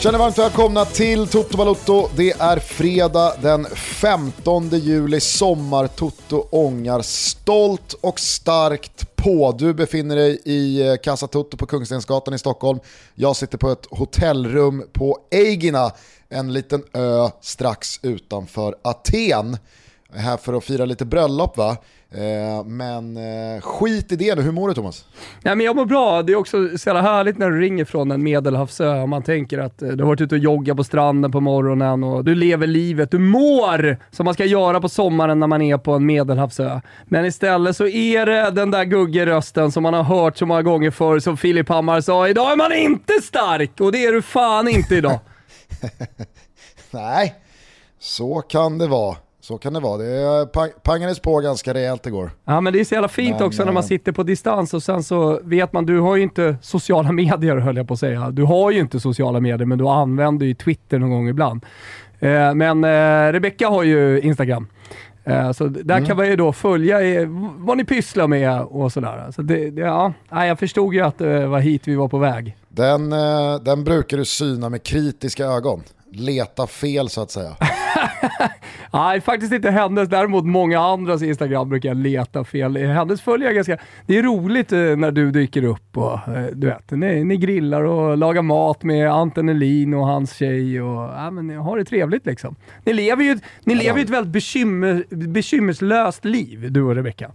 Känner varmt välkomna till Toto Balotto. Det är fredag den 15 juli. Sommar-Toto ångar stolt och starkt på. Du befinner dig i eh, Casa Toto på Kungstensgatan i Stockholm. Jag sitter på ett hotellrum på Eigina, en liten ö strax utanför Aten. Jag är här för att fira lite bröllop va? Eh, men eh, skit i det nu, hur mår du Thomas? Ja, men jag mår bra, det är också så jävla härligt när du ringer från en medelhavsö och man tänker att eh, du har varit ute och joggat på stranden på morgonen och du lever livet, du mår som man ska göra på sommaren när man är på en medelhavsö. Men istället så är det den där guggerösten som man har hört så många gånger förr som Filip Hammar sa, idag är man inte stark och det är du fan inte idag. Nej, så kan det vara. Så kan det vara. Det pangades på ganska rejält igår. Ja men det är så jävla fint men, också när man eh, sitter på distans och sen så vet man, du har ju inte sociala medier höll jag på att säga. Du har ju inte sociala medier men du använder ju Twitter någon gång ibland. Eh, men eh, Rebecca har ju Instagram. Så där mm. kan man ju då följa vad ni pysslar med och sådär. Så det, det, ja, jag förstod ju att det var hit vi var på väg. Den, den brukar du syna med kritiska ögon leta fel så att säga. Nej, faktiskt inte hennes. Däremot många andras Instagram brukar jag leta fel. Hennes följer jag ganska... Det är roligt eh, när du dyker upp och eh, du vet, ni, ni grillar och lagar mat med Anton Elin och hans tjej och ja, men, har det trevligt liksom. Ni lever ju, ni ja, lever ett väldigt bekymmer, bekymmerslöst liv, du och Rebecka.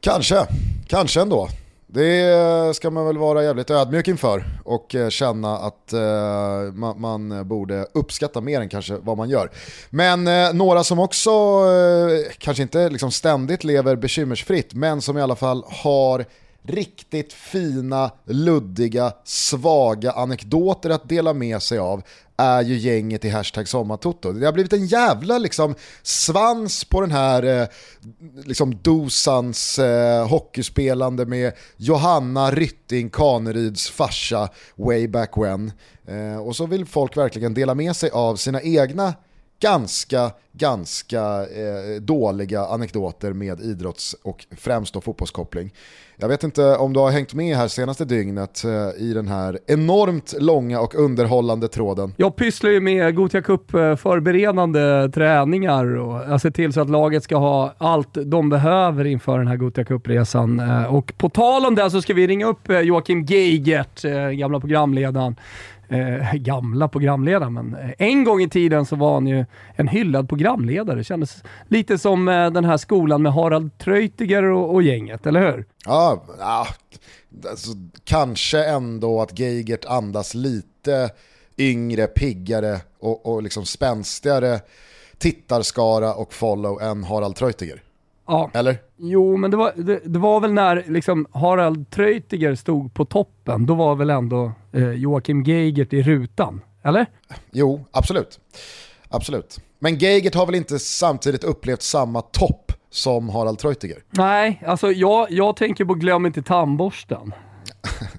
Kanske, kanske ändå. Det ska man väl vara jävligt ödmjuk inför och eh, känna att eh, man, man, borde uppskatta mer än kanske vad man gör. Men eh, några som också kanske inte liksom ständigt lever bekymmersfritt men som i alla fall har riktigt fina, luddiga, svaga anekdoter att dela med sig av är ju gänget i hashtag sommartoto. Det har blivit en jävla liksom, svans på den här eh, liksom Dosans eh, hockeyspelande med Johanna Rytting Kaneryds farsa way back when. Eh, och så vill folk verkligen dela med sig av sina egna ganska, ganska eh, dåliga anekdoter med idrotts och främst då fotbollskoppling. Jag vet inte om du har hängt med här senaste dygnet eh, i den här enormt långa och underhållande tråden. Jag pysslar ju med Gothia Cup förberedande träningar och jag ser till så att laget ska ha allt de behöver inför den här Gothia Cup-resan. Eh, och på tal om det så ska vi ringa upp eh, Joakim Geigert, eh, gamla programledaren, eh, gamla programledare, men eh, en gång i tiden så var han ju en hyllad programledare. Det kändes lite som eh, den här skolan med Harald Treutiger och, och gänget, eller hur? Ja, ja alltså, kanske ändå att Geigert andas lite yngre, piggare och, och liksom spänstigare tittarskara och follow än Harald Treutiger. Ja. Eller? Jo, men det var, det, det var väl när liksom Harald Treutiger stod på toppen, då var väl ändå eh, Joakim Geigert i rutan, eller? Jo, absolut. Absolut. Men Geigert har väl inte samtidigt upplevt samma topp som Harald Treutiger? Nej, alltså jag, jag tänker på Glöm inte tandborsten.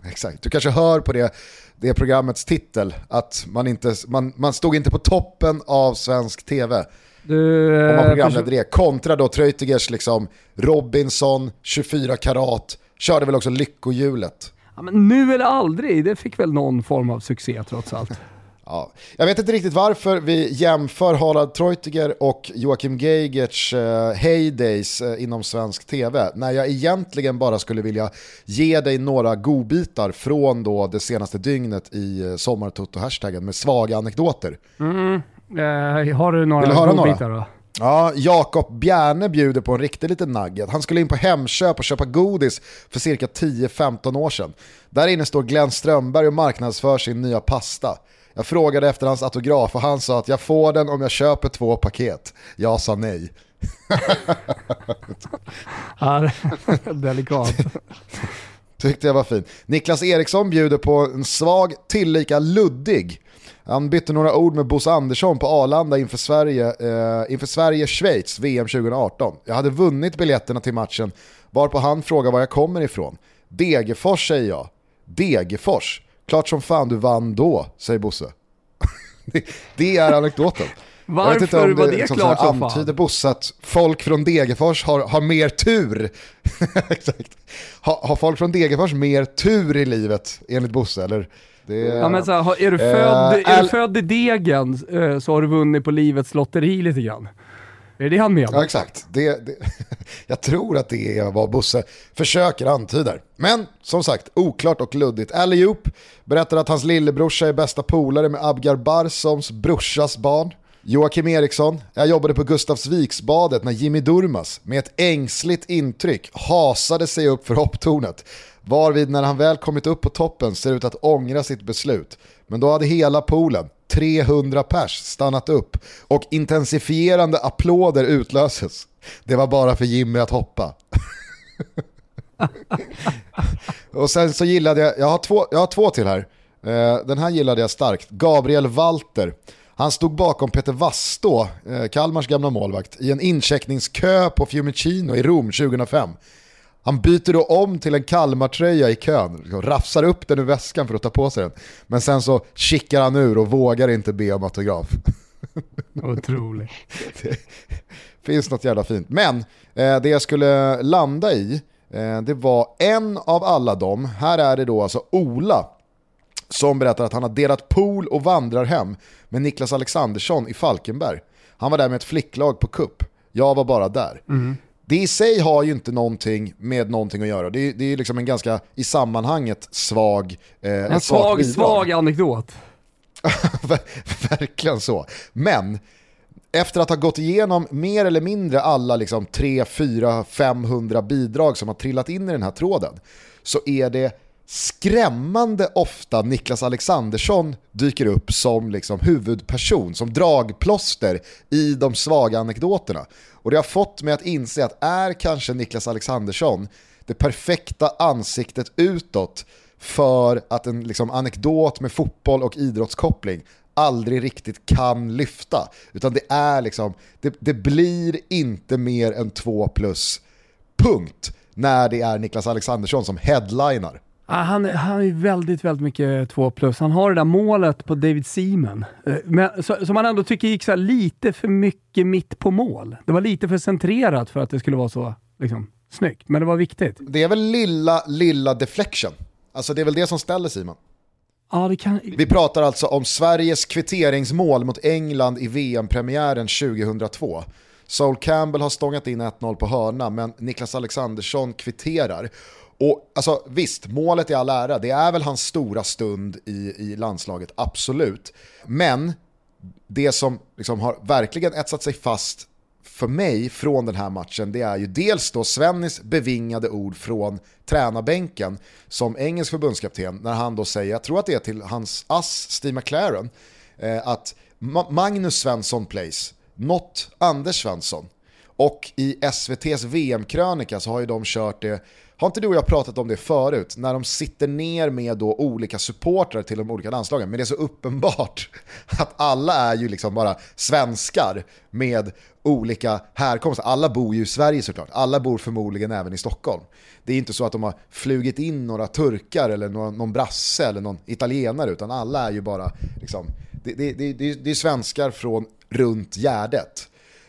Exakt, du kanske hör på det, det programmets titel att man, inte, man, man stod inte på toppen av svensk tv. Du, Om man programledde det. Kontra då Treutigers liksom Robinson, 24 karat, körde väl också lyckohjulet. Ja, men nu eller aldrig, det fick väl någon form av succé trots allt. Ja. Jag vet inte riktigt varför vi jämför Harald Treutiger och Joakim Geigerts uh, heydays uh, inom svensk tv. När jag egentligen bara skulle vilja ge dig några godbitar från då det senaste dygnet i uh, sommartoto-hashtaggen med svaga anekdoter. Mm, Eh, har du några Vill du godbitar då? Ja, Jakob Bjärne bjuder på en riktig liten nugget. Han skulle in på Hemköp och köpa godis för cirka 10-15 år sedan. Där inne står Glenn Strömberg och marknadsför sin nya pasta. Jag frågade efter hans autograf och han sa att jag får den om jag köper två paket. Jag sa nej. Delikat. Tyckte jag var fin. Niklas Eriksson bjuder på en svag, tillika luddig han bytte några ord med Bosse Andersson på Arlanda inför Sverige, eh, inför Sverige-Schweiz VM 2018. Jag hade vunnit biljetterna till matchen varpå han frågade var jag kommer ifrån. Degerfors säger jag. Degerfors? Klart som fan du vann då, säger Bosse. det, det är anekdoten. Varför jag vet inte om var det, det liksom klart som antyder Bosse att folk från Degerfors har, har mer tur. Exakt. Ha, har folk från Degerfors mer tur i livet enligt Bosse? Eller? Det, Ja, men så här, är, du Eh, född, är Al- du född i degen eh, så har du vunnit på livets lotteri lite grann. Är det det han menar? Ja exakt, det, det, jag tror att det är vad Bosse försöker antyda. Men som sagt, oklart och luddigt. Allihop berättar att hans lillebrorsa är bästa polare med Abgar Barsoms brorsas barn. Joakim Eriksson, jag jobbade på Gustavsviksbadet när Jimmy Durmas med ett ängsligt intryck hasade sig upp för hopptornet. Varvid när han väl kommit upp på toppen ser ut att ångra sitt beslut. Men då hade hela poolen, 300 pers, stannat upp och intensifierande applåder utlöses. Det var bara för Jimmy att hoppa. och sen så gillade jag, jag har två, jag har två till här. Eh, den här gillade jag starkt. Gabriel Walter. Han stod bakom Peter Wastå, eh, Kalmars gamla målvakt, i en incheckningskö på Fiumicino i Rom 2005. Han byter då om till en Kalmar-tröja i kön, liksom rafsar upp den ur väskan för att ta på sig den. Men sen så kickar han ur och vågar inte be om autograf. Otroligt. det finns något jävla fint. Men eh, det jag skulle landa i, eh, det var en av alla dem, här är det då alltså Ola, som berättar att han har delat pool och vandrar hem med Niklas Alexandersson i Falkenberg. Han var där med ett flicklag på kupp. Jag var bara där. Det i sig har ju inte någonting med någonting att göra. Det är, det är liksom en ganska, i sammanhanget, svag eh, En svag, svag anekdot. Ver- Verkligen så. Men efter att ha gått igenom mer eller mindre alla liksom 3, 4, 500 bidrag som har trillat in i den här tråden så är det skrämmande ofta Niklas Alexandersson dyker upp som liksom huvudperson, som dragplåster i de svaga anekdoterna. Och det har fått mig att inse att är kanske Niklas Alexandersson det perfekta ansiktet utåt för att en liksom, anekdot med fotboll och idrottskoppling aldrig riktigt kan lyfta. Utan det är liksom, det, det blir inte mer än två plus, punkt, när det är Niklas Alexandersson som headlinar. Ah, han, han är väldigt, väldigt mycket 2 plus. Han har det där målet på David Seaman, eh, men, så, som man ändå tycker gick så lite för mycket mitt på mål. Det var lite för centrerat för att det skulle vara så liksom, snyggt, men det var viktigt. Det är väl lilla, lilla deflection. Alltså det är väl det som ställer Simon. Ja, kan... Vi pratar alltså om Sveriges kvitteringsmål mot England i VM-premiären 2002. Saul Campbell har stångat in 1-0 på hörna, men Niklas Alexandersson kvitterar. Och alltså, visst, målet i all ära, det är väl hans stora stund i, i landslaget, absolut. Men det som liksom har verkligen etsat sig fast för mig från den här matchen, det är ju dels då Svennis bevingade ord från tränarbänken som engelsk förbundskapten när han då säger, jag tror att det är till hans ass Steve McLaren, eh, att Magnus Svensson plays, not Anders Svensson. Och i SVTs VM-krönika så har ju de kört det, har inte du och jag pratat om det förut, när de sitter ner med då olika supportrar till de olika landslagen, men det är så uppenbart att alla är ju liksom bara svenskar med olika härkomster. Alla bor ju i Sverige såklart, alla bor förmodligen även i Stockholm. Det är inte så att de har flugit in några turkar eller någon, någon brasse eller någon italienare, utan alla är ju bara liksom, det, det, det, det, det är svenskar från runt Gärdet.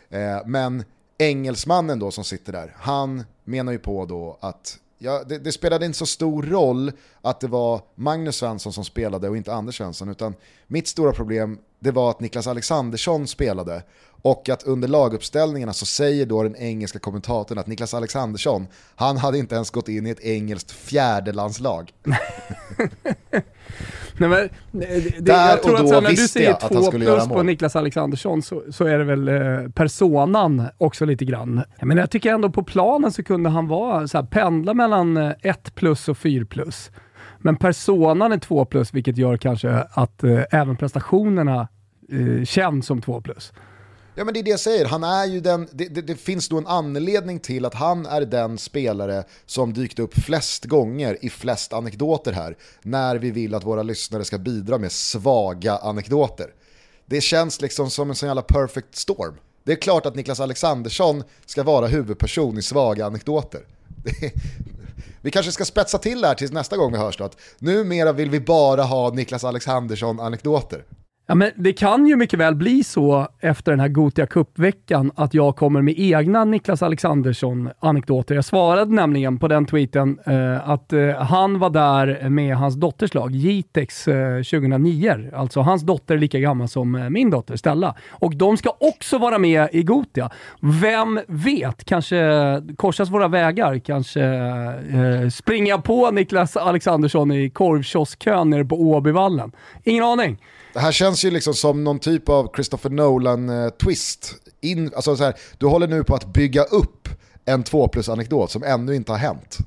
Eh, men engelsmannen då som sitter där, han menar ju på då att ja, det, det spelade inte så stor roll att det var Magnus Svensson som spelade och inte Anders Svensson, utan mitt stora problem det var att Niklas Alexandersson spelade och att under laguppställningarna så säger då den engelska kommentatorn att Niklas Alexandersson, han hade inte ens gått in i ett engelskt fjärdelandslag. Nej, men, det, Där jag tror och att då när du visste säger jag att han skulle göra plus på mål. Niklas Alexandersson så, så är det väl eh, personan också lite grann. Men jag tycker ändå på planen så kunde han vara så här, pendla mellan eh, ett plus och fyr plus. Men personan är två plus, vilket gör kanske att eh, även prestationerna eh, känns som två plus. Ja men det är det jag säger, han är ju den, det, det, det finns då en anledning till att han är den spelare som dykt upp flest gånger i flest anekdoter här, när vi vill att våra lyssnare ska bidra med svaga anekdoter. Det känns liksom som en sån jävla perfect storm. Det är klart att Niklas Alexandersson ska vara huvudperson i svaga anekdoter. Är, vi kanske ska spetsa till det här tills nästa gång vi hörs då, att numera vill vi bara ha Niklas Alexandersson-anekdoter. Ja, men det kan ju mycket väl bli så efter den här Gotia Cup-veckan att jag kommer med egna Niklas Alexandersson-anekdoter. Jag svarade nämligen på den tweeten eh, att eh, han var där med hans dotters lag, Jitex eh, 2009. Alltså hans dotter är lika gammal som eh, min dotter Stella. Och de ska också vara med i Gotia. Vem vet? Kanske korsas våra vägar. Kanske eh, springer jag på Niklas Alexandersson i korvkioskkön nere på Åbyvallen. Ingen aning. Det här känns ju liksom som någon typ av Christopher Nolan-twist. alltså så här, du håller nu på att bygga upp en 2 plus-anekdot som ännu inte har hänt.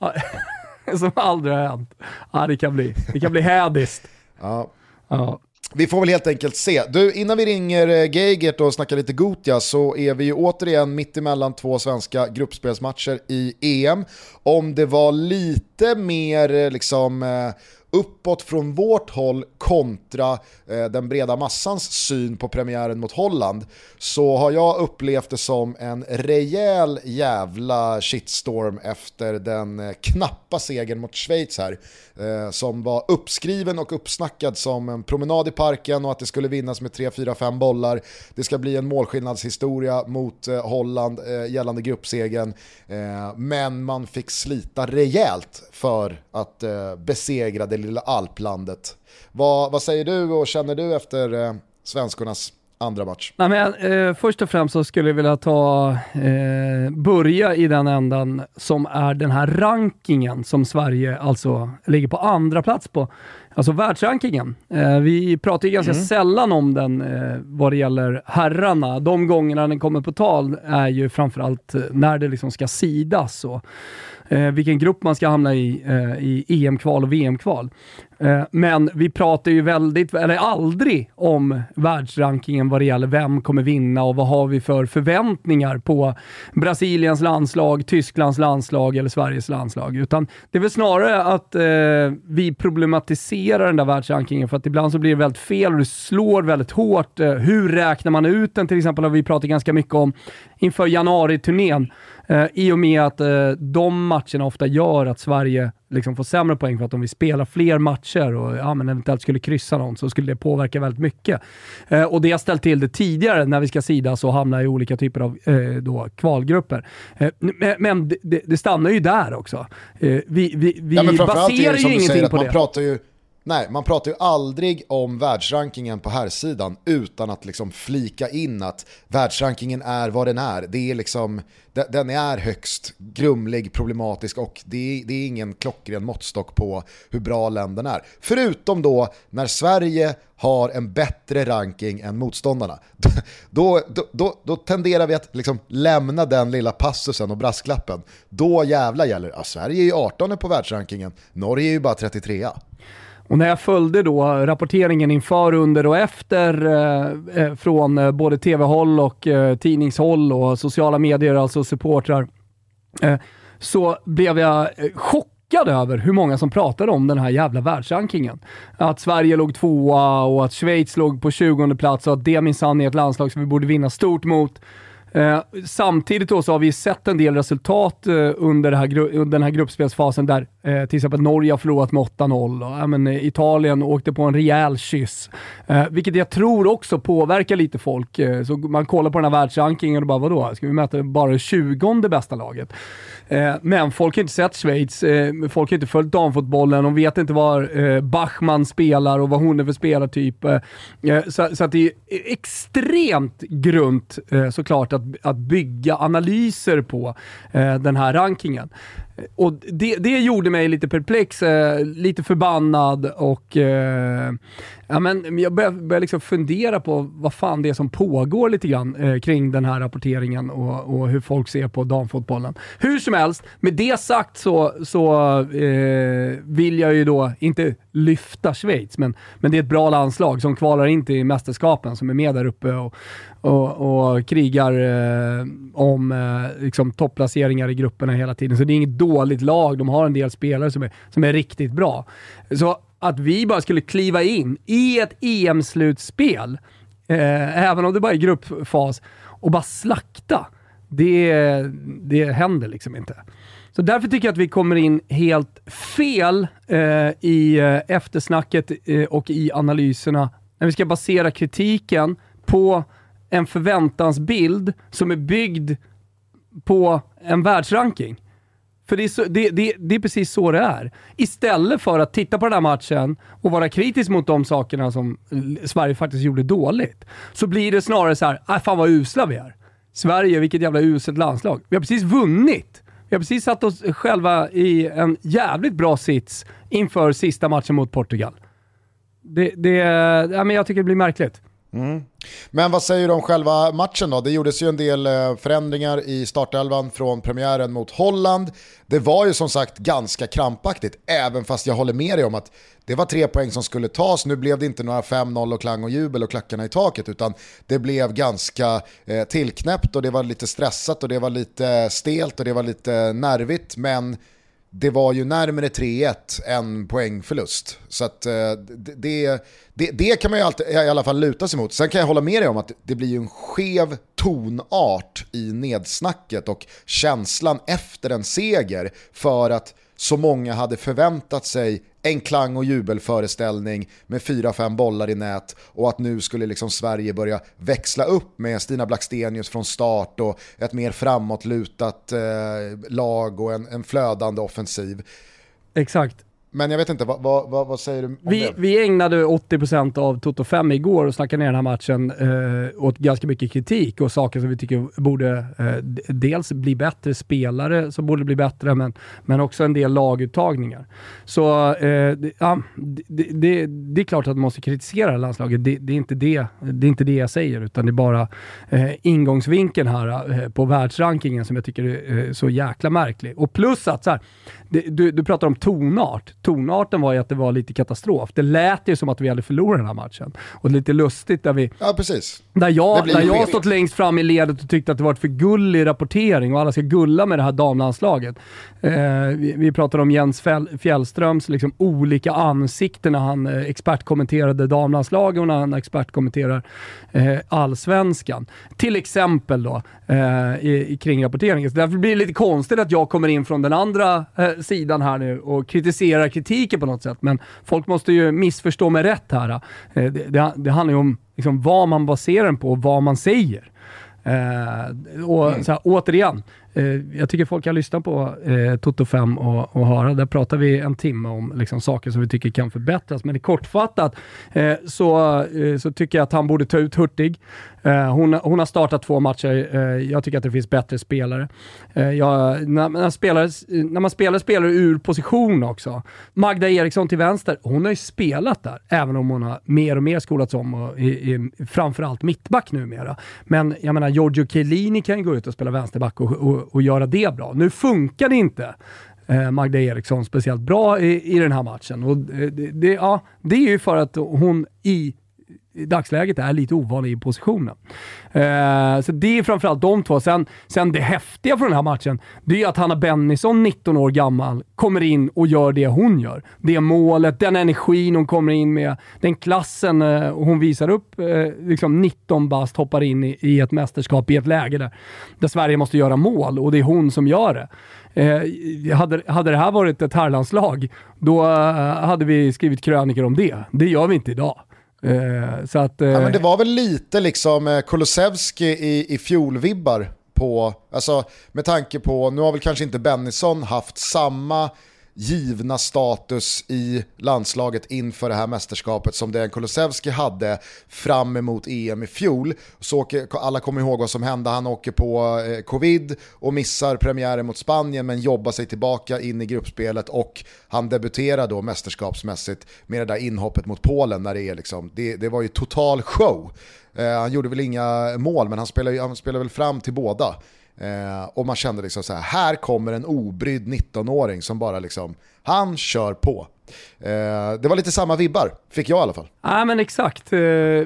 som aldrig har hänt. Ja, det kan bli, det kan bli hädiskt. Ja. ja. Vi får väl helt enkelt se. Du, innan vi ringer eh, Geigert och snackar lite Gotia så är vi ju återigen mitt emellan två svenska gruppspelsmatcher i EM. Om det var lite lite mer eh, liksom eh, uppåt från vårt håll kontra eh, den breda massans syn på premiären mot Holland så har jag upplevt det som en rejäl jävla shitstorm efter den eh, knappa segern mot Schweiz här eh, som var uppskriven och uppsnackad som en promenad i parken och att det skulle vinnas med 3-4-5 bollar. Det ska bli en målskillnadshistoria mot eh, Holland eh, gällande gruppsegen eh, men man fick slita rejält för att eh, besegra det lilla alplandet. Vad, vad säger du och känner du efter eh, svenskornas andra match? Nej, men, eh, först och främst så skulle jag vilja ta, eh, börja i den ändan som är den här rankingen som Sverige alltså ligger på andra plats på. Alltså världsrankingen. Eh, vi pratar ju ganska mm. sällan om den eh, vad det gäller herrarna. De gångerna den kommer på tal är ju framförallt eh, när det liksom ska sidas. Och, eh, vilken grupp man ska hamna i eh, i EM-kval och VM-kval. Eh, men vi pratar ju väldigt, eller aldrig om världsrankingen vad det gäller vem kommer vinna och vad har vi för förväntningar på Brasiliens landslag, Tysklands landslag eller Sveriges landslag. Utan det är väl snarare att eh, vi problematiserar den där världsrankingen för att ibland så blir det väldigt fel och det slår väldigt hårt. Eh, hur räknar man ut den till exempel har vi pratat ganska mycket om inför januari-turnén. Eh, I och med att eh, de matcherna ofta gör att Sverige liksom får sämre poäng för att om vi spelar fler matcher och ja, men eventuellt skulle kryssa någon så skulle det påverka väldigt mycket. Eh, och det har ställt till det tidigare när vi ska sidas och hamna i olika typer av eh, då, kvalgrupper. Eh, men det, det, stannar ju där också. Eh, vi vi, vi ja, baserar ju ingenting på det. Man pratar ju Nej, man pratar ju aldrig om världsrankingen på här sidan utan att liksom flika in att världsrankingen är vad den är. Det är liksom, den är högst grumlig, problematisk och det är, det är ingen klockren måttstock på hur bra länderna är. Förutom då när Sverige har en bättre ranking än motståndarna. Då, då, då, då tenderar vi att liksom lämna den lilla passusen och brasklappen. Då jävla gäller, ja, Sverige är ju 18 på världsrankingen, Norge är ju bara 33. Och när jag följde då rapporteringen inför, under och efter eh, eh från eh, både tv-håll och eh, tidningshåll och sociala medier, alltså supportrar, eh, så blev jag eh, chockad över hur många som pratade om den här jävla världsrankingen. Att Sverige låg tvåa och att Schweiz låg på 20 plats och att det minsann är ett landslag som vi borde vinna stort mot. Eh, samtidigt då så har vi sett en del resultat eh, under, här, under den här gruppspelsfasen där eh, till exempel Norge har förlorat med 8-0 och eh, Italien åkte på en rejäl kyss. Eh, vilket jag tror också påverkar lite folk. Eh, så man kollar på den här världsrankingen och bara vadå, ska vi mäta bara det 20 bästa laget? Eh, men folk har inte sett Schweiz, eh, folk har inte följt damfotbollen, de vet inte var eh, Bachmann spelar och vad hon är för spelartyp. så, så att det är extremt grunt såklart att, att bygga analyser på den här rankingen. Och det, det gjorde mig lite perplex, eh, lite förbannad och eh, ja, men jag började, började liksom fundera på vad fan det är som pågår lite grann eh, kring den här rapporteringen och, och, hur folk ser på damfotbollen. Hur som helst, med det sagt så, så eh, vill jag ju då inte lyfta Schweiz, men, men det är ett bra landslag som kvalar in till mästerskapen, som är med där uppe och, och, och krigar eh, om eh, liksom topplaceringar i grupperna hela tiden. Så det är inget dåligt lag. De har en del spelare som är, som är riktigt bra. Så att vi bara skulle kliva in i ett EM-slutspel, eh, även om det bara är gruppfas, och bara slakta, det, det händer liksom inte. Så därför tycker jag att vi kommer in helt fel eh, i eh, eftersnacket eh, och i analyserna när vi ska basera kritiken på en förväntansbild som är byggd på en världsranking. För det är, så, det, det, det är, precis så det är. Istället för att titta på den här matchen och vara kritisk mot de sakerna som Sverige faktiskt gjorde dåligt, så blir det snarare så här, ah, fan vad usla vi är. Sverige, vilket jävla uselt landslag. Vi har precis vunnit. Vi har precis satt oss själva i en jävligt bra sits inför sista matchen mot Portugal. Det, det, ja, men jag tycker det blir märkligt. Mm. Men vad säger du om själva matchen då? Det gjordes ju en del eh, förändringar i startelvan från premiären mot Holland. Det var ju som sagt ganska krampaktigt, även fast jag håller med dig om att det var tre poäng som skulle tas. Nu blev det inte några 5-0 och klang och jubel och klackarna i taket, utan det blev ganska eh, tillknäppt och det var lite stressat och det var lite stelt och det var lite nervigt. Men det var ju närmare 3-1 än poängförlust. Så att, eh, det, det, det, kan man ju alltid, i alla fall luta sig mot. Sen kan jag hålla med dig om att det blir ju en skev tonart i nedsnacket och känslan efter en seger för att så många hade förväntat sig en klang och jubelföreställning med fyra, fem bollar i nät och att nu skulle liksom Sverige börja växla upp med Stina Blackstenius från start och ett mer framåtlutat eh, lag och en, en flödande offensiv. Exakt. Men jag vet inte, vad, vad, vad säger du om vi, det? Vi ägnade 80% av Toto 5 igår och snackade ner den här matchen eh, åt ganska mycket kritik och saker som vi tycker borde eh, dels bli bättre spelare, som borde bli bättre, men, men också en del laguttagningar. Så eh, ja, det, det, det, är klart att man måste kritisera landslaget. Det, det, är inte det, det är inte det jag säger, utan det är bara eh, ingångsvinkeln här eh, på världsrankingen som jag tycker är eh, så jäkla märklig. Och plus att så här, du, du pratar om tonart tonarten var ju att det var lite katastrof. Det lät ju som att vi hade förlorat den här matchen. Och lite lustigt där vi... Ja, precis. Där jag, där jag stått längst fram i ledet och tyckte att det var för gullig rapportering och alla ska gulla med det här damlandslaget. Eh, vi, vi pratade om Jens Fjällströms liksom, olika ansikten när han eh, expertkommenterade damlandslaget och när han expertkommenterar eh, allsvenskan. Till exempel då, eh, i, i kring rapporteringen. Så därför blir det lite konstigt att jag kommer in från den andra eh, sidan här nu och kritiserar kritiken på något sätt. Men folk måste ju missförstå mig rätt här. Eh, det, det, det handlar ju om liksom, vad man baserar den på och vad man säger. Eh, och mm. så här, återigen, Eh, jag tycker folk kan lyssna på eh, Toto 5 och, och höra. Där pratar vi en timme om liksom, saker som vi tycker kan förbättras. Men kortfattat eh, så, eh, så tycker jag att han borde ta ut Hurtig. Eh, hon, hon har startat två matcher. Eh, jag tycker att det finns bättre spelare. Eh, jag, när, när, spelare när man spelar spelare ur position också. Magda Eriksson till vänster, hon har ju spelat där, även om hon har mer och mer skolats om och i, i, framförallt mittback numera. Men jag menar, Giorgio Chiellini kan ju gå ut och spela vänsterback och, och, och göra det bra. Nu funkar det inte. Eh, Magda Eriksson speciellt bra i, i den här matchen. Och eh, det, det, ja, det är ju för att hon i i dagsläget är lite ovanlig i positionen. Eh, så det är framförallt de två. Sen, sen det häftiga från den här matchen, det är att Hanna Bennison, 19 år gammal, kommer in och gör det hon gör. Det målet, den energin hon kommer in med, den klassen eh, hon visar upp. Eh, liksom 19 bast hoppar in i, i, ett mästerskap i ett läge där, där Sverige måste göra mål och det är hon som gör det. Eh, hade, hade det här varit ett herrlandslag, då eh, hade vi skrivit krönikor om det. Det gör vi inte idag. Eh, så att, eh, ja, men det var väl lite liksom eh, Kulusevski i, i fjolvibbar på, alltså med tanke på, nu har väl kanske inte Bennison haft samma givna status i landslaget inför det här mästerskapet som Dejan Kulusevski hade fram emot EM i fjol. Så åker, alla kommer ihåg vad som hände, han åker på eh, covid och missar premiären mot Spanien men jobbar sig tillbaka in i gruppspelet och han debuterar då mästerskapsmässigt med det där inhoppet mot Polen när det är liksom, det, det var ju total show. Eh, han gjorde väl inga mål men han spelade, han spelade väl fram till båda. Eh, och man kände liksom så här, här kommer en obrydd 19-åring som bara liksom, han kör på. Eh, det var lite samma vibbar, fick jag i alla fall. Ja men exakt, eh,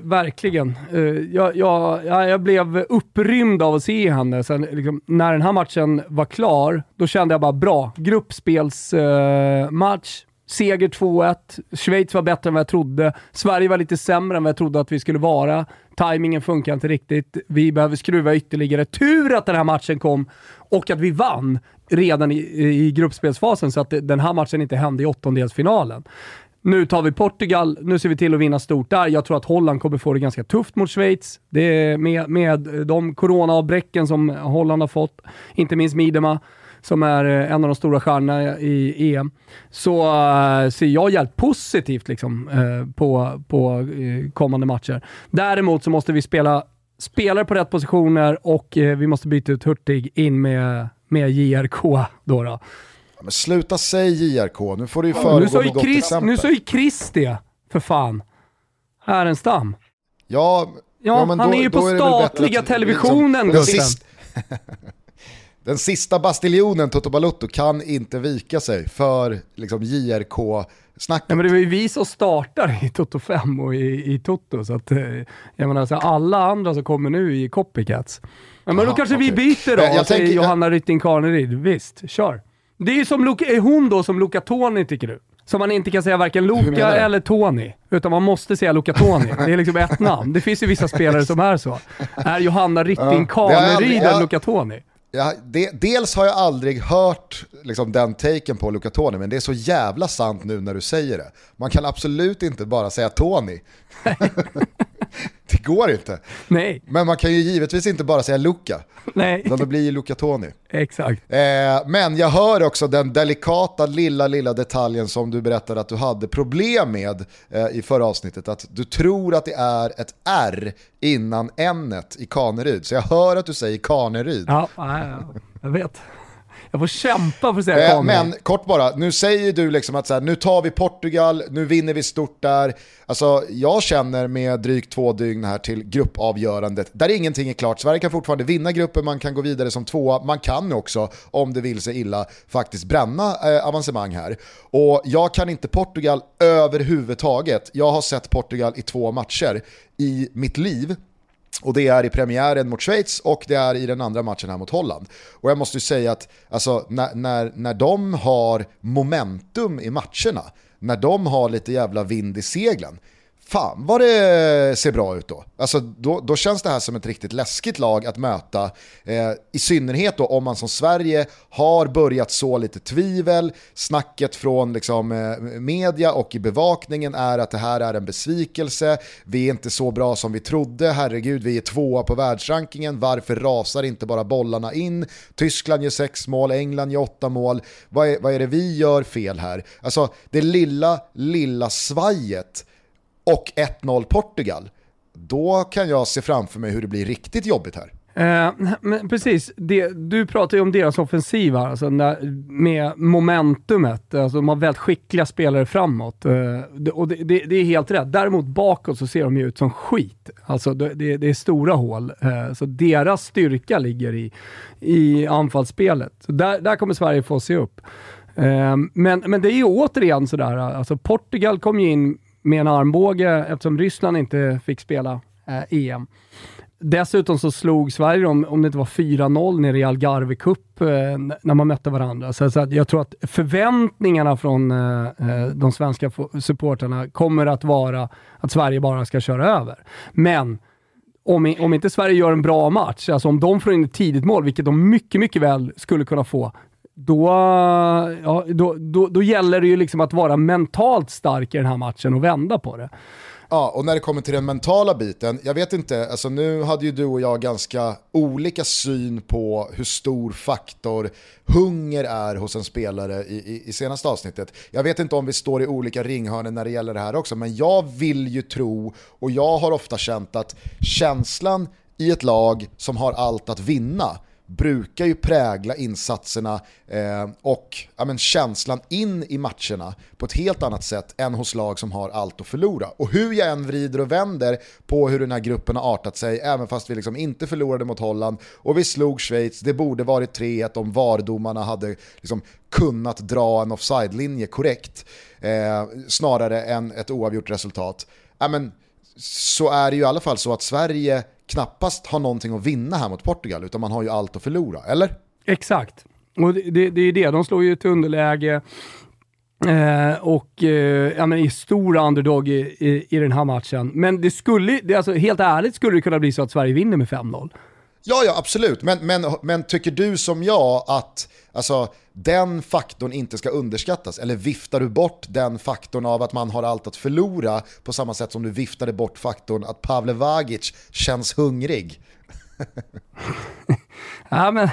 verkligen. Eh, jag, jag, jag, blev upprymd av att se henne. Sen, liksom, när den här matchen var klar, då kände jag bara bra, gruppspelsmatch, Seger 2-1. Schweiz var bättre än vad jag trodde. Sverige var lite sämre än vad jag trodde att vi skulle vara. Timingen funkar inte riktigt. Vi behöver skruva ytterligare. Tur att den här matchen kom och att vi vann redan i, i gruppspelsfasen så att den här matchen inte hände i åttondelsfinalen. Nu tar vi Portugal, nu ser vi till att vinna stort där. Jag tror att Holland kommer få det ganska tufft mot Schweiz. Det är med, med de coronaavbräcken som Holland har fått, inte minst Midema som är eh, en av de stora stjärnorna i EM, så uh, ser jag jävligt positivt liksom, uh, på, på kommande matcher. Däremot så måste vi spela spelare på rätt positioner och vi måste byta ut Hurtig in med, med JRK. Då, då. Men sluta säg JRK, nu får du ju föregå nu med gott Chris, exempel. Nu sa ju Chris det, för fan. Härenstam. Ja, ja, ja han då, är ju på statliga att, televisionen. Liksom, Den sista bastiljonen Toto Balutto kan inte vika sig för liksom, JRK-snacket. Ja, men det var ju vi som startade i Toto 5 och i, i Toto, så att, eh, jag menar, så alla andra som kommer nu i copycats. Ja, men Aha, då kanske okay. vi byter då, jag, jag säger Johanna Rytting Kaneryd. Visst, kör. Det är ju som Luka, är hon då som Luca Toni tycker du? Som man inte kan säga varken Luca eller Tony, utan man måste säga Luca Toni. Det är liksom ett namn. Det finns ju vissa spelare som är så. Är Johanna Rytting Kaneryd ja, en Luca Toni? Ja, de, dels har jag aldrig hört liksom, den taken på Luca Toni, men det är så jävla sant nu när du säger det. Man kan absolut inte bara säga Tony. det går inte. Nej. Men man kan ju givetvis inte bara säga Luca. Nej. Utan det blir ju Luca Toni. Exakt. Eh, men jag hör också den delikata lilla, lilla detaljen som du berättade att du hade problem med eh, i förra avsnittet. Att du tror att det är ett R innan n i Kaneryd. Så jag hör att du säger Kaneryd. Ja, jag vet. Jag får kämpa för att säga eh, Men kort bara, nu säger du liksom att så här, nu tar vi Portugal, nu vinner vi stort där. Alltså, jag känner med drygt två dygn här till gruppavgörandet, där ingenting är klart. Sverige kan fortfarande vinna gruppen, man kan gå vidare som tvåa, man kan också, om det vill sig illa, faktiskt bränna eh, avancemang här. Och jag kan inte Portugal överhuvudtaget. Jag har sett Portugal i två matcher i mitt liv. Och det är i premiären mot Schweiz och det är i den andra matchen här mot Holland. Och jag måste ju säga att alltså, när, när, när de har momentum i matcherna, när de har lite jävla vind i seglen, fan vad det ser bra ut då. Alltså då, då känns det här som ett riktigt läskigt lag att möta. Eh, I synnerhet då om man som Sverige har börjat så lite tvivel. Snacket från liksom, eh, media och i bevakningen är att det här är en besvikelse. Vi är inte så bra som vi trodde. Herregud, vi är tvåa på världsrankingen. Varför rasar inte bara bollarna in? Tyskland gör sex mål, England gör åtta mål. Vad är, vad är det vi gör fel här? Alltså det lilla, lilla svajet och 1-0 Portugal, då kan jag se framför mig hur det blir riktigt jobbigt här. Eh, men precis, det, du pratar ju om deras offensiv här, alltså när, med momentumet. Alltså de har väldigt skickliga spelare framåt. Eh, och det, det, det, är helt rätt. Däremot bakåt så ser de ju ut som skit. Alltså det, det är stora hål. Eh, så deras styrka ligger i, i anfallsspelet. Så där, där kommer Sverige få se upp. Eh, men, men det är ju återigen sådär, alltså Portugal kom ju in med en armbåge eftersom Ryssland inte fick spela eh, EM. Dessutom så slog Sverige dem, om det inte var 4-0 nere i Algarve Cup eh, när man mötte varandra. Så, så jag tror att förväntningarna från eh, eh de svenska supporterna kommer att vara att Sverige bara ska köra över. Men om, om inte Sverige gör en bra match, alltså om de får in ett tidigt mål, vilket de mycket, mycket väl skulle kunna få, då, ja, då, då, då gäller det ju liksom att vara mentalt stark i den här matchen och vända på det. Ja, och när det kommer till den mentala biten, jag vet inte, alltså nu hade ju du och jag ganska olika syn på hur stor faktor hunger är hos en spelare i, i, i senaste avsnittet. Jag vet inte om vi står i olika ringhörnor när det gäller det här också, men jag vill ju tro, och jag har ofta känt att känslan i ett lag som har allt att vinna brukar ju prägla insatserna eh, och ja, men, känslan in i matcherna på ett helt annat sätt än hos lag som har allt att förlora. Och hur jag än vrider och vänder på hur den här gruppen har artat sig, även fast vi liksom inte förlorade mot Holland och vi slog Schweiz, det borde varit 3-1 om VAR-domarna hade liksom kunnat dra en offside-linje korrekt, eh, snarare än ett oavgjort resultat. Ja, men, så är det ju i alla fall så att Sverige knappast har någonting att vinna här mot Portugal, utan man har ju allt att förlora, eller? Exakt. Och det, det, det är det, de slår ju ett underläge eh, och eh, ja, men är stor underdog i, i, i, den här matchen. Men det skulle, det, alltså, helt ärligt skulle det kunna bli så att Sverige vinner med 5-0. Ja, ja absolut. Men, men, men tycker du som jag att alltså, den faktorn inte ska underskattas? Eller viftar du bort den faktorn av att man har allt att förlora på samma sätt som du viftade bort faktorn att Pavle Vagic känns hungrig? ja, men,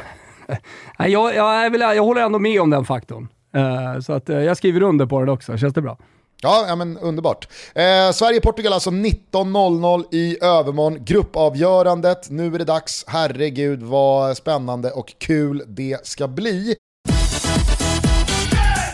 jag, jag, jag, jag håller ändå med om den faktorn. Uh, så att, uh, jag skriver under på den också, känns det bra? Ja, ja men underbart. Eh, Sverige-Portugal alltså 19.00 i övermorgon. Gruppavgörandet, nu är det dags. Herregud vad spännande och kul det ska bli.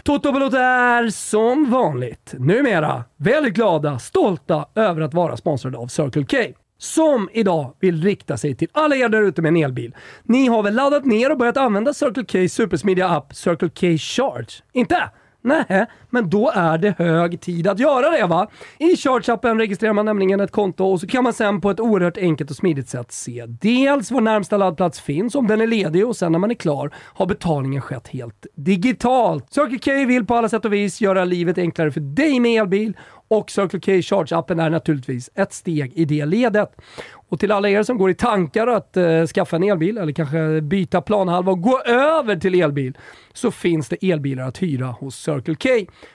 Toto Balotto är som vanligt numera väldigt glada, stolta över att vara sponsrade av Circle K som idag vill rikta sig till alla er där ute med en elbil. Ni har väl laddat ner och börjat använda Circle K supersmidiga app Circle K Charge? Inte? Nej, men då är det hög tid att göra det va? I Charge-appen registrerar man nämligen ett konto och så kan man sen på ett oerhört enkelt och smidigt sätt se dels var närmsta laddplats finns, om den är ledig och sen när man är klar har betalningen skett helt digitalt. Circle K vill på alla sätt och vis göra livet enklare för dig med elbil och Circle K Charge-appen är naturligtvis ett steg i det ledet. Och till alla er som går i tankar att eh, skaffa en elbil eller kanske byta planhalva och gå över till elbil så finns det elbilar att hyra hos Circle K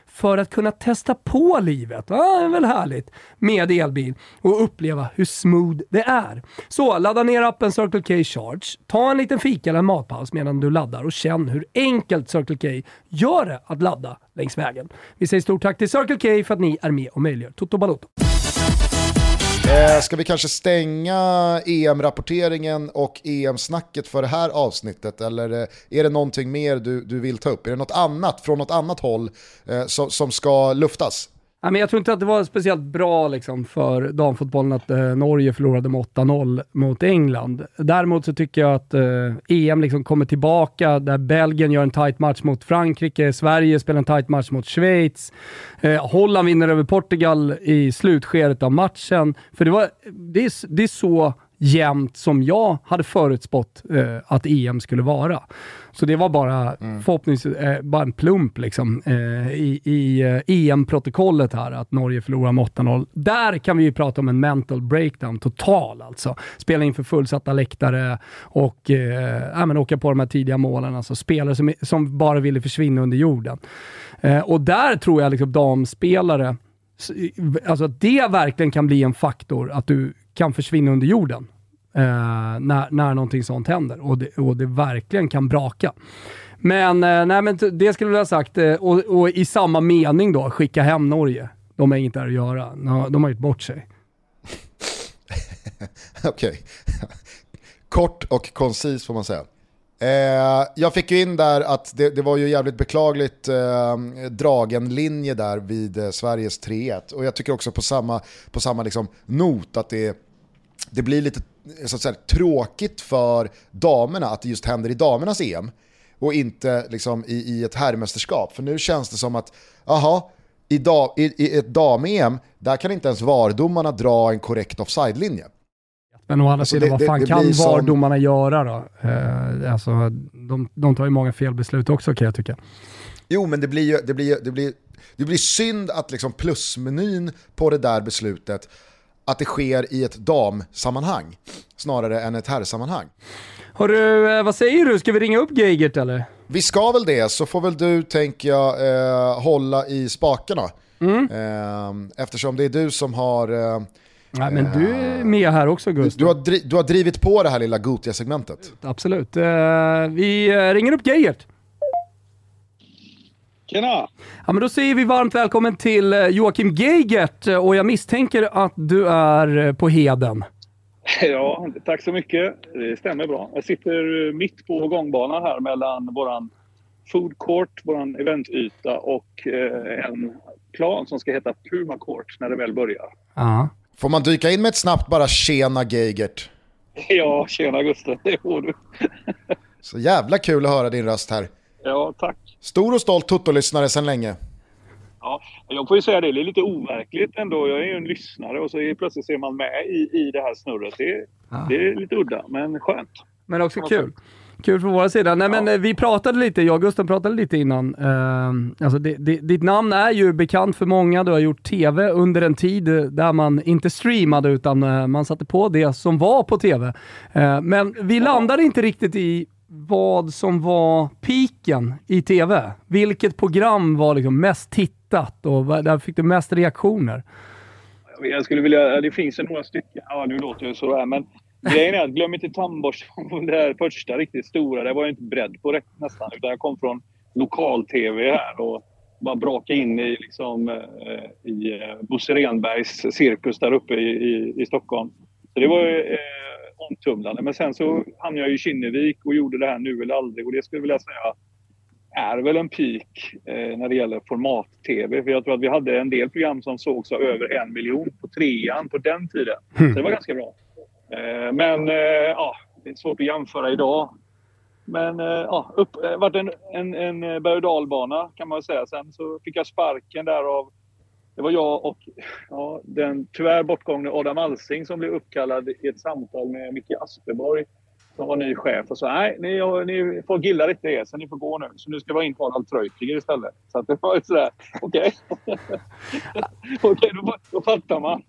för att kunna testa på livet. Ja, det är väl härligt med elbil och uppleva hur smooth det är. Så ladda ner appen Circle K Charge, ta en liten fika eller en matpaus medan du laddar och känn hur enkelt Circle K gör det att ladda längs vägen. Vi säger stort tack till Circle K för att ni är med och möjliggör Toto Balotto. Eh, ska vi kanske stänga EM-rapporteringen och EM-snacket för det här avsnittet? Eller eh, är det någonting mer du, du vill ta upp? Är det något annat från något annat håll eh, som, som ska luftas? Jag tror inte att det var speciellt bra liksom, för damfotbollen att eh, Norge förlorade med 8-0 mot England. Däremot så tycker jag att eh, EM liksom kommer tillbaka, där Belgien gör en tight match mot Frankrike, Sverige spelar en tight match mot Schweiz, eh, Holland vinner över Portugal i slutskedet av matchen. För det, var, det, är, det är så jämnt som jag hade förutspått eh, att EM skulle vara. Så det var bara mm. förhoppningsvis eh, bara en plump liksom, eh, i, i eh, EM-protokollet här, att Norge förlorar med 8-0. Där kan vi ju prata om en mental breakdown, total alltså. Spela inför fullsatta läktare och eh, men åka på de här tidiga målen. Alltså spelare som, som bara ville försvinna under jorden. Eh, och där tror jag liksom damspelare, alltså att det verkligen kan bli en faktor, att du kan försvinna under jorden. Eh, när, när någonting sånt händer och det, och det verkligen kan braka. Men, eh, nej, men det skulle jag ha sagt, eh, och, och, i samma mening då, skicka hem Norge. De har inget där att göra. De har gjort bort sig. Okej. Okay. Kort och koncis får man säga. Eh, jag fick ju in där att det, det var ju jävligt beklagligt eh, dragen linje där vid eh, Sveriges 3-1. Och jag tycker också på samma, på samma liksom not att det, det blir lite eh, så att säga, tråkigt för damerna att det just händer i damernas EM och inte liksom i, i ett herrmästerskap. För nu känns det som att, aha, i, da, i, i ett dam-EM, där kan inte ens VAR-domarna dra en korrekt offside-linje. Men å andra alltså sidan, vad fan det, det kan VAR-domarna som... göra då? Eh, alltså, de, de tar ju många felbeslut också kan jag tycka. Jo, men det blir ju det blir, det blir, det blir synd att liksom plusmenyn på det där beslutet att det sker i ett damsammanhang snarare än ett herrsammanhang. Hörru, eh, vad säger du? Ska vi ringa upp Geigert eller? Vi ska väl det, så får väl du, tänker jag, eh, hålla i spakarna. Mm. Eh, eftersom det är du som har... Eh, Nej, men du är med här också Gustav. Du, du, har, du har drivit på det här lilla Gotia-segmentet. Absolut. Eh, vi eh, ringer upp Geigert. Tjena! Ja, men då säger vi varmt välkommen till eh, Joakim Geigert och jag misstänker att du är eh, på Heden. Ja, tack så mycket. Det stämmer bra. Jag sitter mitt på gångbanan här mellan våran food court, våran eventyta och eh, en plan som ska heta Puma Court när det väl börjar. Ja. Får man dyka in med ett snabbt bara “tjena Geigert”? Ja, tjena Gustav, det får du. Så jävla kul att höra din röst här. Ja, tack. Stor och stolt Toto-lyssnare sedan länge. Ja, jag får ju säga det, det är lite overkligt ändå. Jag är ju en lyssnare och så är plötsligt ser man med i, i det här snurret. Det, ja. det är lite udda, men skönt. Men också kul. Kul från våra sida. Nej, men, eh, vi pratade lite, jag och Gustav pratade lite innan. Uh, alltså, det, det, ditt namn är ju bekant för många. Du har gjort TV under en tid där man inte streamade utan uh, man satte på det som var på TV. Uh, men vi landade inte riktigt i vad som var piken i TV. Vilket program var liksom mest tittat och där fick du mest reaktioner? Jag skulle vilja... Det finns ju några stycken. Ja, nu låter det sådär, men grejen är att glöm inte tandborsten. Det här första riktigt stora, det var jag inte beredd på nästan. Utan jag kom från lokal-tv här och bara braka in i, liksom, eh, i eh, Bosse Renbergs cirkus där uppe i, i, i Stockholm. Så det var eh, omtumlande. Men sen så hamnade jag i Kinnevik och gjorde det här nu eller aldrig. Och det skulle jag vilja säga är väl en peak eh, när det gäller format-tv. För jag tror att vi hade en del program som sågs av över en miljon på trean på den tiden. Mm. Så det var ganska bra. Eh, men eh, ja, det är svårt att jämföra idag. Men eh, ja, upp, eh, det varit en, en, en berg och dalbana kan man väl säga. Sen så fick jag sparken där av det var jag och ja, den tyvärr bortgångne Adam Alsing som blev uppkallad i ett samtal med Micke Asperborg som var ny chef och sa nej, ni, ni folk gillar inte er så ni får gå nu. Så nu ska vi ha in Harald Treutiger istället. Så att det var sådär, okej. Okay. okej, okay, då, då fattar man.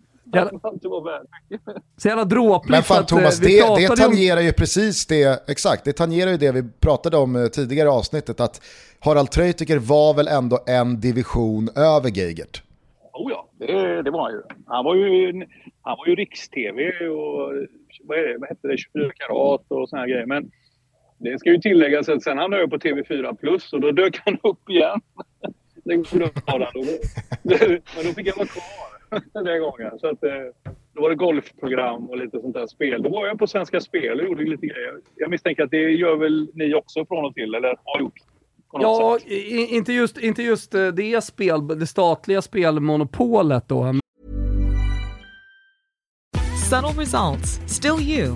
Så jävla dråpligt. Men fan Thomas, att, eh, det, det tangerar om... ju precis det, exakt, det tangerar ju det vi pratade om eh, tidigare i avsnittet, att Harald Treutiger var väl ändå en division över Geigert? Oh ja, det, det var han ju. Han var ju, han var ju riks-tv och vad, är det, vad hette det, 24 karat och såna här grejer. Men det ska ju tilläggas att sen hamnade jag på TV4 Plus och då dök han upp igen. Den Men då fick jag vara kvar den gången. Så att, eh, då var det golfprogram och lite sånt där spel. Då var jag på Svenska Spel och gjorde lite grejer. Jag misstänker att det gör väl ni också från och till, eller har gjort? Ja, inte just, inte just eh, det, spel, det statliga spelmonopolet då. Subtle results, still you,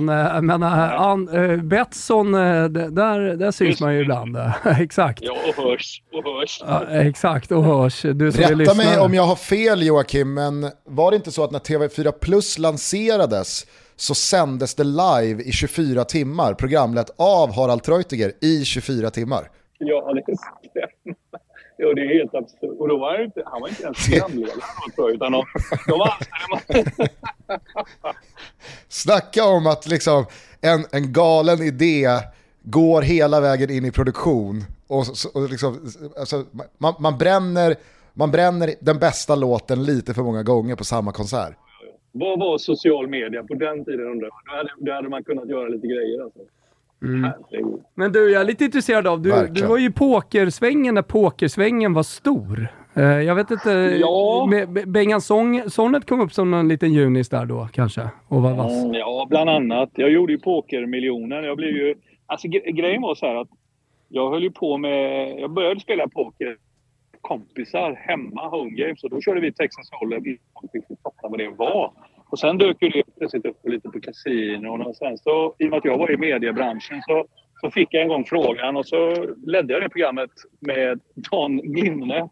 Men, jag menar, An, äh, Betsson, där, där syns man ju ibland. exakt. Ja, och hörs. Och hörs. Ja, exakt, och hörs. Du som Rätta mig om jag har fel Joakim, men var det inte så att när TV4 Plus lanserades så sändes det live i 24 timmar, programlett av Harald Treutiger i 24 timmar? Ja, det stämmer. Ja, det är helt absurt. Och då var han, inte, han var inte ens programledare tror utan de, de anställde Snacka om att liksom en, en galen idé går hela vägen in i produktion. Och, och liksom, alltså, man, man, bränner, man bränner den bästa låten lite för många gånger på samma konsert. Vad var social media på den tiden undrar jag? Då hade, då hade man kunnat göra lite grejer alltså. Mm. Men du, jag är lite intresserad av, du, du var ju i pokersvängen när pokersvängen var stor. Uh, jag vet inte, ja. Bengan Sonnet kom upp som en liten junis där då kanske? Och var vass. Mm, ja, bland annat. Jag gjorde ju pokermiljoner. Jag blev ju... Alltså grejen var så här att jag höll ju på med... Jag började spela poker kompisar hemma, home games. Och då körde vi Texas Hold'em innan vi fick fatta vad det var. Och sen dök ju det plötsligt upp lite på kasinon och sen så, i och med att jag var i mediebranschen så, så fick jag en gång frågan och så ledde jag det programmet med Dan Glimne.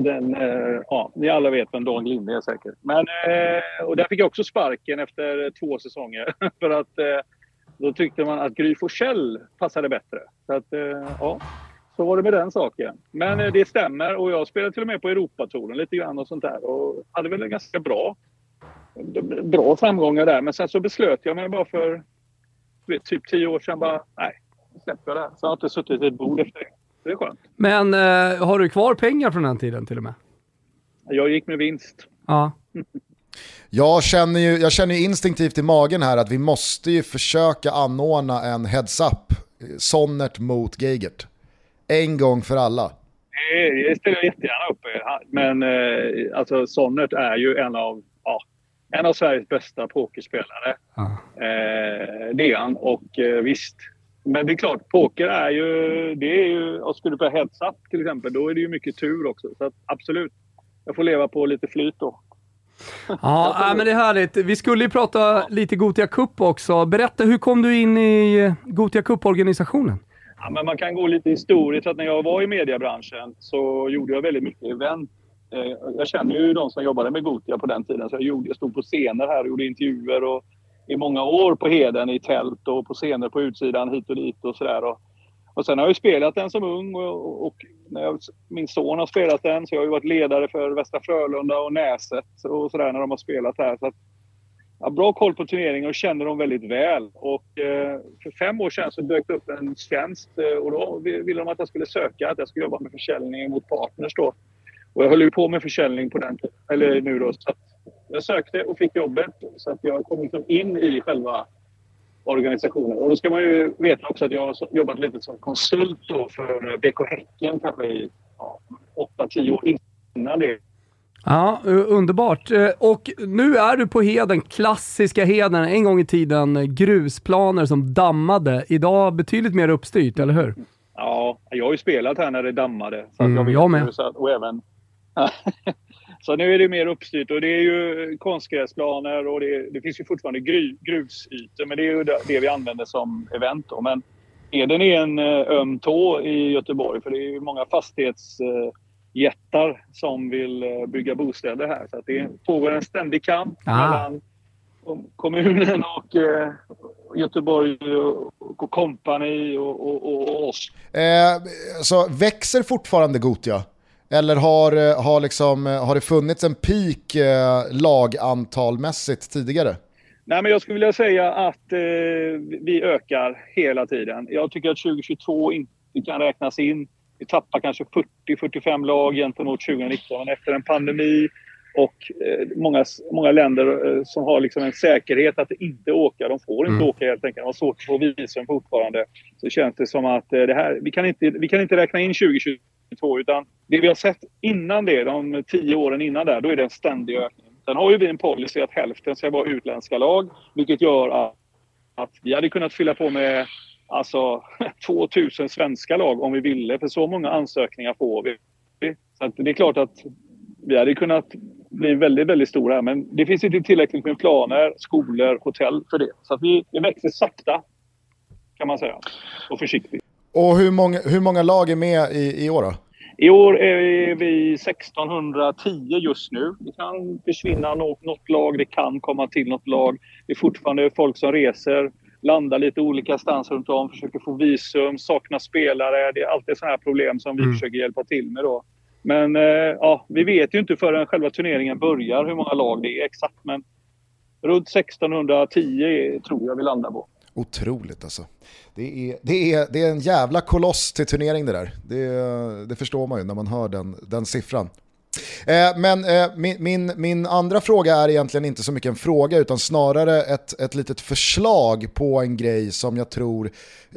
Den, eh, ja, ni alla vet vem Dan Glimne är säkert. Men, eh, och där fick jag också sparken efter två säsonger. För att eh, då tyckte man att Gry Forssell passade bättre. Så att, eh, ja, så var det med den saken. Men eh, det stämmer och jag spelade till och med på Europatouren lite grann och sånt där och hade väl en ganska bra bra framgångar där. Men sen så beslöt jag mig bara för vet, typ tio år sedan bara, nej, släpper jag det här. Så jag har inte suttit vid ett bord efter det. Det är skönt. Men eh, har du kvar pengar från den tiden till och med? Jag gick med vinst. Ja. Jag känner ju jag känner ju instinktivt i magen här att vi måste ju försöka anordna en heads-up. Sonnert mot Geigert. En gång för alla. Det, ställer jag jättegärna upp. Men eh, alltså Sonnert är ju en av, en av Sveriges bästa pokerspelare. Ja. Eh, det är han. Och eh, visst. Men det är klart, poker är ju... Det är ju och skulle du på heads up till exempel, då är det ju mycket tur också. Så att, absolut. Jag får leva på lite flyt då. Ja, men det är härligt. Vi skulle ju prata lite Gotia Cup också. Berätta, hur kom du in i eh, Gotia Cup-organisationen? Ja, men man kan gå lite historiskt. Att när jag var i mediebranschen så gjorde jag väldigt mycket event. Eh, Jag känner ju de som jobbade med Gotia på den tiden. Så jag, gjorde, jag stod på scener här och gjorde intervjuer och i många år på Heden i tält och på scener på utsidan hit och dit och sådär. Och, och sen har jag ju spelat den som ung och, och när jag, min son har spelat den så jag har ju varit ledare för Västra Frölunda och Näset och sådär när de har spelat här. Så att, jag har bra koll på turneringen och känner dem väldigt väl. Och, eh, för fem år sedan så dök det upp en tjänst eh, och då ville de att jag skulle söka, att jag skulle jobba med försäljning mot partners då. Och jag höll ju på med försäljning på den eller nu då. Så att jag sökte och fick jobbet så att jag kom liksom in i själva organisationen. Och då ska man ju veta också att jag har jobbat lite som konsult då för BK Häcken kanske i ja, 8-10 år innan det. Ja, underbart. Eh, Och nu är du på Heden, klassiska Heden. En gång i tiden eh, grusplaner som dammade. Idag betydligt mer uppstyrt, eller hur? Ja, jag har ju spelat här när det dammade. Så Mm, jag, vet jag med. att, och även... så nu är det mer uppstyrt och det är ju konstgräsplaner och det, det finns ju fortfarande gry, grusytor. Men det är ju det, det vi använder som event då. Men Eden är en eh, öm tå i Göteborg för det är ju många fastighetsjättar som vill eh, bygga bostäder här. Så det pågår en ständig kamp Ah. mellan kommunen och eh, Göteborg och, och kompani och, och, och, och oss. Eh, så växer fortfarande Gotia? Eller har, eh, har, liksom, eh, har det funnits en peak eh, lagantalmässigt tidigare? Nej, men jag skulle vilja säga att eh, vi ökar hela tiden. Jag tycker att 2022 inte kan räknas in. Vi tappar kanske 40-45 lag gentemot 2019 men efter en pandemi och eh, många, många länder eh, som har liksom en säkerhet att inte åka. De får inte Mm. åka helt enkelt. De har svårt att få visum fortfarande. Så känns det som att eh, det här, vi, kan inte, vi kan inte räkna in 2022 utan det vi har sett innan det, de tio åren innan där, då är det en ständig ökning. Sen har ju vi en policy att hälften ska vara utländska lag, vilket gör att, att vi hade kunnat fylla på med alltså 2000 svenska lag om vi ville, för så många ansökningar får vi. Så det är klart att vi hade kunnat bli väldigt, väldigt stora, men det finns inte tillräckligt med planer, skolor, hotell för det. Så att vi, vi växer sakta, kan man säga, och försiktigt. Och hur många, hur många lag är med i, i år då? I år är vi 1610 just nu. Det kan försvinna något, något lag, det kan komma till något lag. Det är fortfarande folk som reser, landar lite olika stans runt om, försöker få visum, saknar spelare. Det är alltid sådana här problem som vi Mm. försöker hjälpa till med då. Men eh, ja, vi vet ju inte förrän själva turneringen börjar hur många lag det är exakt. Men runt 1610 tror jag vi landar på. Otroligt alltså. Det är, det, är, det är en jävla koloss till turnering det där. Det, det förstår man ju när man hör den, den siffran. Eh, men eh, min, min, min andra fråga är egentligen inte så mycket en fråga utan snarare ett, ett litet förslag på en grej som jag tror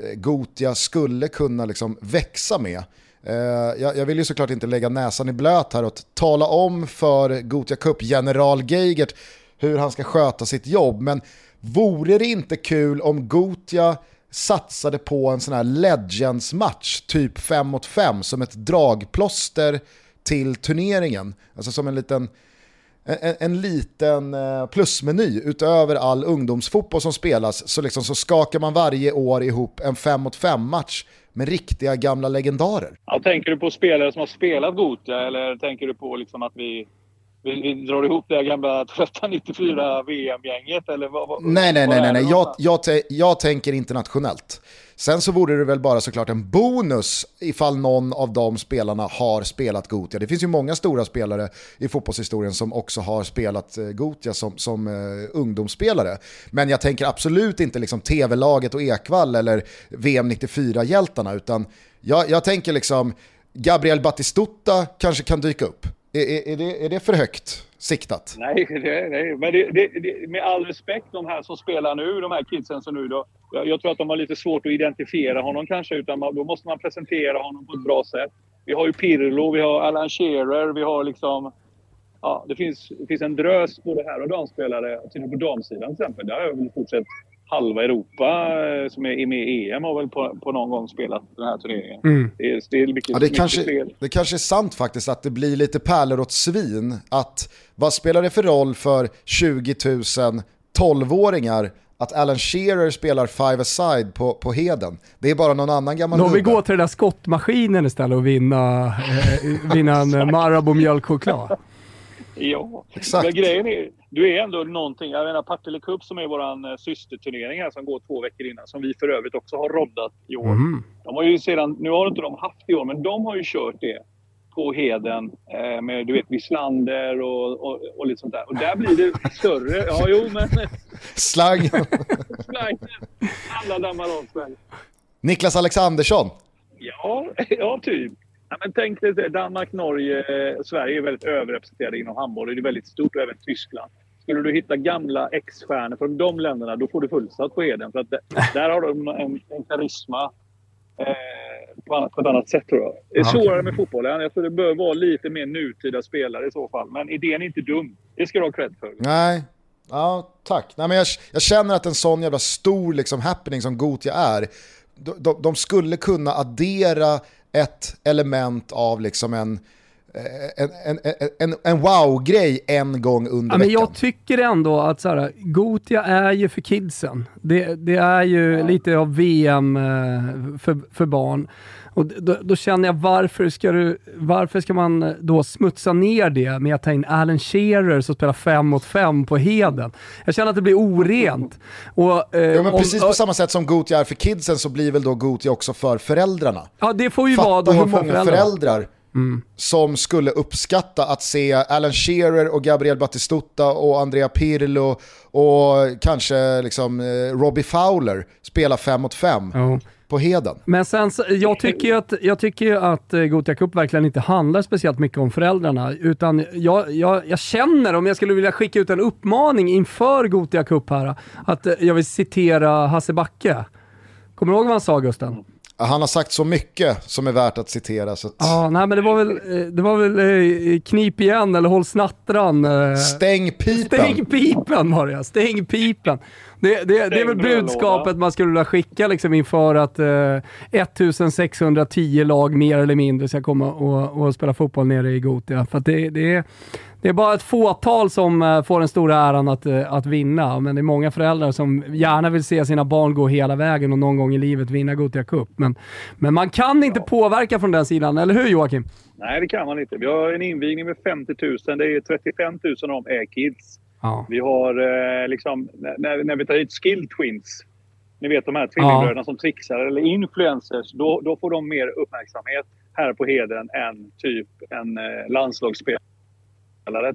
eh, Gotia skulle kunna liksom växa med. Eh, jag, jag vill ju såklart inte lägga näsan i blöt här och tala om för Gotia Cup-general Geigert hur han ska sköta sitt jobb, men vore det inte kul om Gotia satsade på en sån här Legends-match, typ 5 mot 5, som ett dragplåster till turneringen? Alltså som en liten, en, en liten eh, plusmeny utöver all ungdomsfotboll som spelas så, liksom, så skakar man varje år ihop en 5 mot 5-match med riktiga gamla legendarer. Ja, tänker du på spelare som har spelat Gotia eller tänker du på liksom att vi vi, vi drar ihop det här gamla trötta 94 VM-gänget eller vad, vad, Nej, nej, nej, nej, nej. Jag, jag, jag tänker internationellt. Sen så vore det väl bara såklart en bonus ifall någon av de spelarna har spelat Gotia. Det finns ju många stora spelare i fotbollshistorien som också har spelat eh, Gotia som, som eh, ungdomsspelare. Men jag tänker absolut inte liksom TV-laget och Ekvall eller VM 94-hjältarna, utan jag, jag tänker liksom Gabriel Batistuta kanske kan dyka upp. Är, är, är, det, är det för högt siktat? Nej, det, nej. men det, det, det, med all respekt de här som spelar nu, de här kidsen som nu då. Jag, jag tror att de har lite svårt att identifiera honom kanske, utan man, då måste man presentera honom på ett bra sätt. Vi har ju Pirlo, vi har Alan Shearer, vi har liksom... Ja, det finns, det finns en drös både här och damspelare. och du på damsidan till exempel, där har jag väl i stort sett halva Europa eh, som är med i EM har väl på, på någon gång spelat den här turneringen. Mm. Det, är, det är mycket, Ja, det, kanske, det kanske är sant faktiskt att det blir lite pärlor åt svin. Att vad spelar det för roll för 20 000 12-åringar att Alan Shearer spelar five-a-side på, på Heden? Det är bara någon annan gammal De vill gubbe. gå till den där skottmaskinen istället och vinna, eh, vinna en Marabou mjölkchoklad. Ja, Exakt. men grejen är, du är ändå någonting. Jag menar Partille Cup som är vår systerturnering här som går två veckor innan. Som vi för övrigt också har roddat i år. Mm. De har ju sedan, nu har inte de haft i år, men de har ju kört det på Heden eh, med du vet Wislander och, och, och lite sånt där. Och där blir det större. Ja, jo, men Slang. alla dammar av Sverige. Niklas Alexandersson. Ja, ja typ. Ja, men tänk dig det, Danmark, Norge, eh, Sverige är väldigt överrepresenterade inom handboll. Det är väldigt stort och även Tyskland. Skulle du hitta gamla ex-stjärnor från de länderna, då får du fullsatt på Eden. För att det, där har de en, en karisma eh, på, annat, på ett annat sätt tror jag. Det är svårare med fotbollen. Jag tror det bör vara lite mer nutida spelare i så fall. Men idén är inte dum. Det ska du ha cred för. Nej, ja, tack. Nej, men jag, jag känner att en sån jävla stor liksom, happening som Gotia är, de, de, de skulle kunna addera ett element av liksom en, eh, en, en, en, en, en wow-grej en gång under Ja, men veckan. jag tycker ändå att så här, Gotia är ju för kidsen. Det, det är ju lite av VM eh, för, för barn. Och då, då känner jag, varför ska, du, varför ska man då smutsa ner det med att ta in Alan Shearer som spelar fem mot fem på Heden? Jag känner att det blir orent. Och, eh, Ja, men om- precis på samma sätt som Gotia är för kidsen så blir väl då Gotia också för föräldrarna. Ja, det får ju vara Fatta då hur många föräldrar. föräldrar som skulle uppskatta att se Alan Shearer och Gabriel Batistuta och Andrea Pirlo och kanske liksom eh, Robbie Fowler spela fem mot fem Ja på Heden. Men sen, jag tycker ju att, jag tycker ju att eh, Gothia Cup verkligen inte handlar speciellt mycket om föräldrarna. Utan jag, jag, jag känner, om jag skulle vilja skicka ut en uppmaning inför Gothia Cup här, att eh, jag vill citera Hasse Backe. Kommer du ihåg vad han sa Gusten? Han har sagt så mycket som är värt att citera. Så att Ja, nej men det var väl, eh, det var väl eh, knip igen eller håll snattran. eh, Stäng pipen! Stäng pipen var det stäng pipen. Det, det, det är väl budskapet man skulle vilja skicka liksom inför att eh, 1610 lag mer eller mindre ska komma och, och spela fotboll nere i Gotia. För att det, det, är, det är bara ett fåtal som eh, får den stora äran att, eh, att vinna, men det är många föräldrar som gärna vill se sina barn gå hela vägen och någon gång i livet vinna Gotia Cup. Men, men man kan inte påverka från den sidan, eller hur Joakim? Nej, det kan man inte. Vi har en invigning med 50 000. Det är 35 000 av dem är kids. Ja. Vi har eh, liksom, när, när vi tar hit skill twins. Ni vet de här tvillingbröderna som trixar, eller influencers. Då, då får de mer uppmärksamhet här på Heden än typ en eh, landslagsspelare.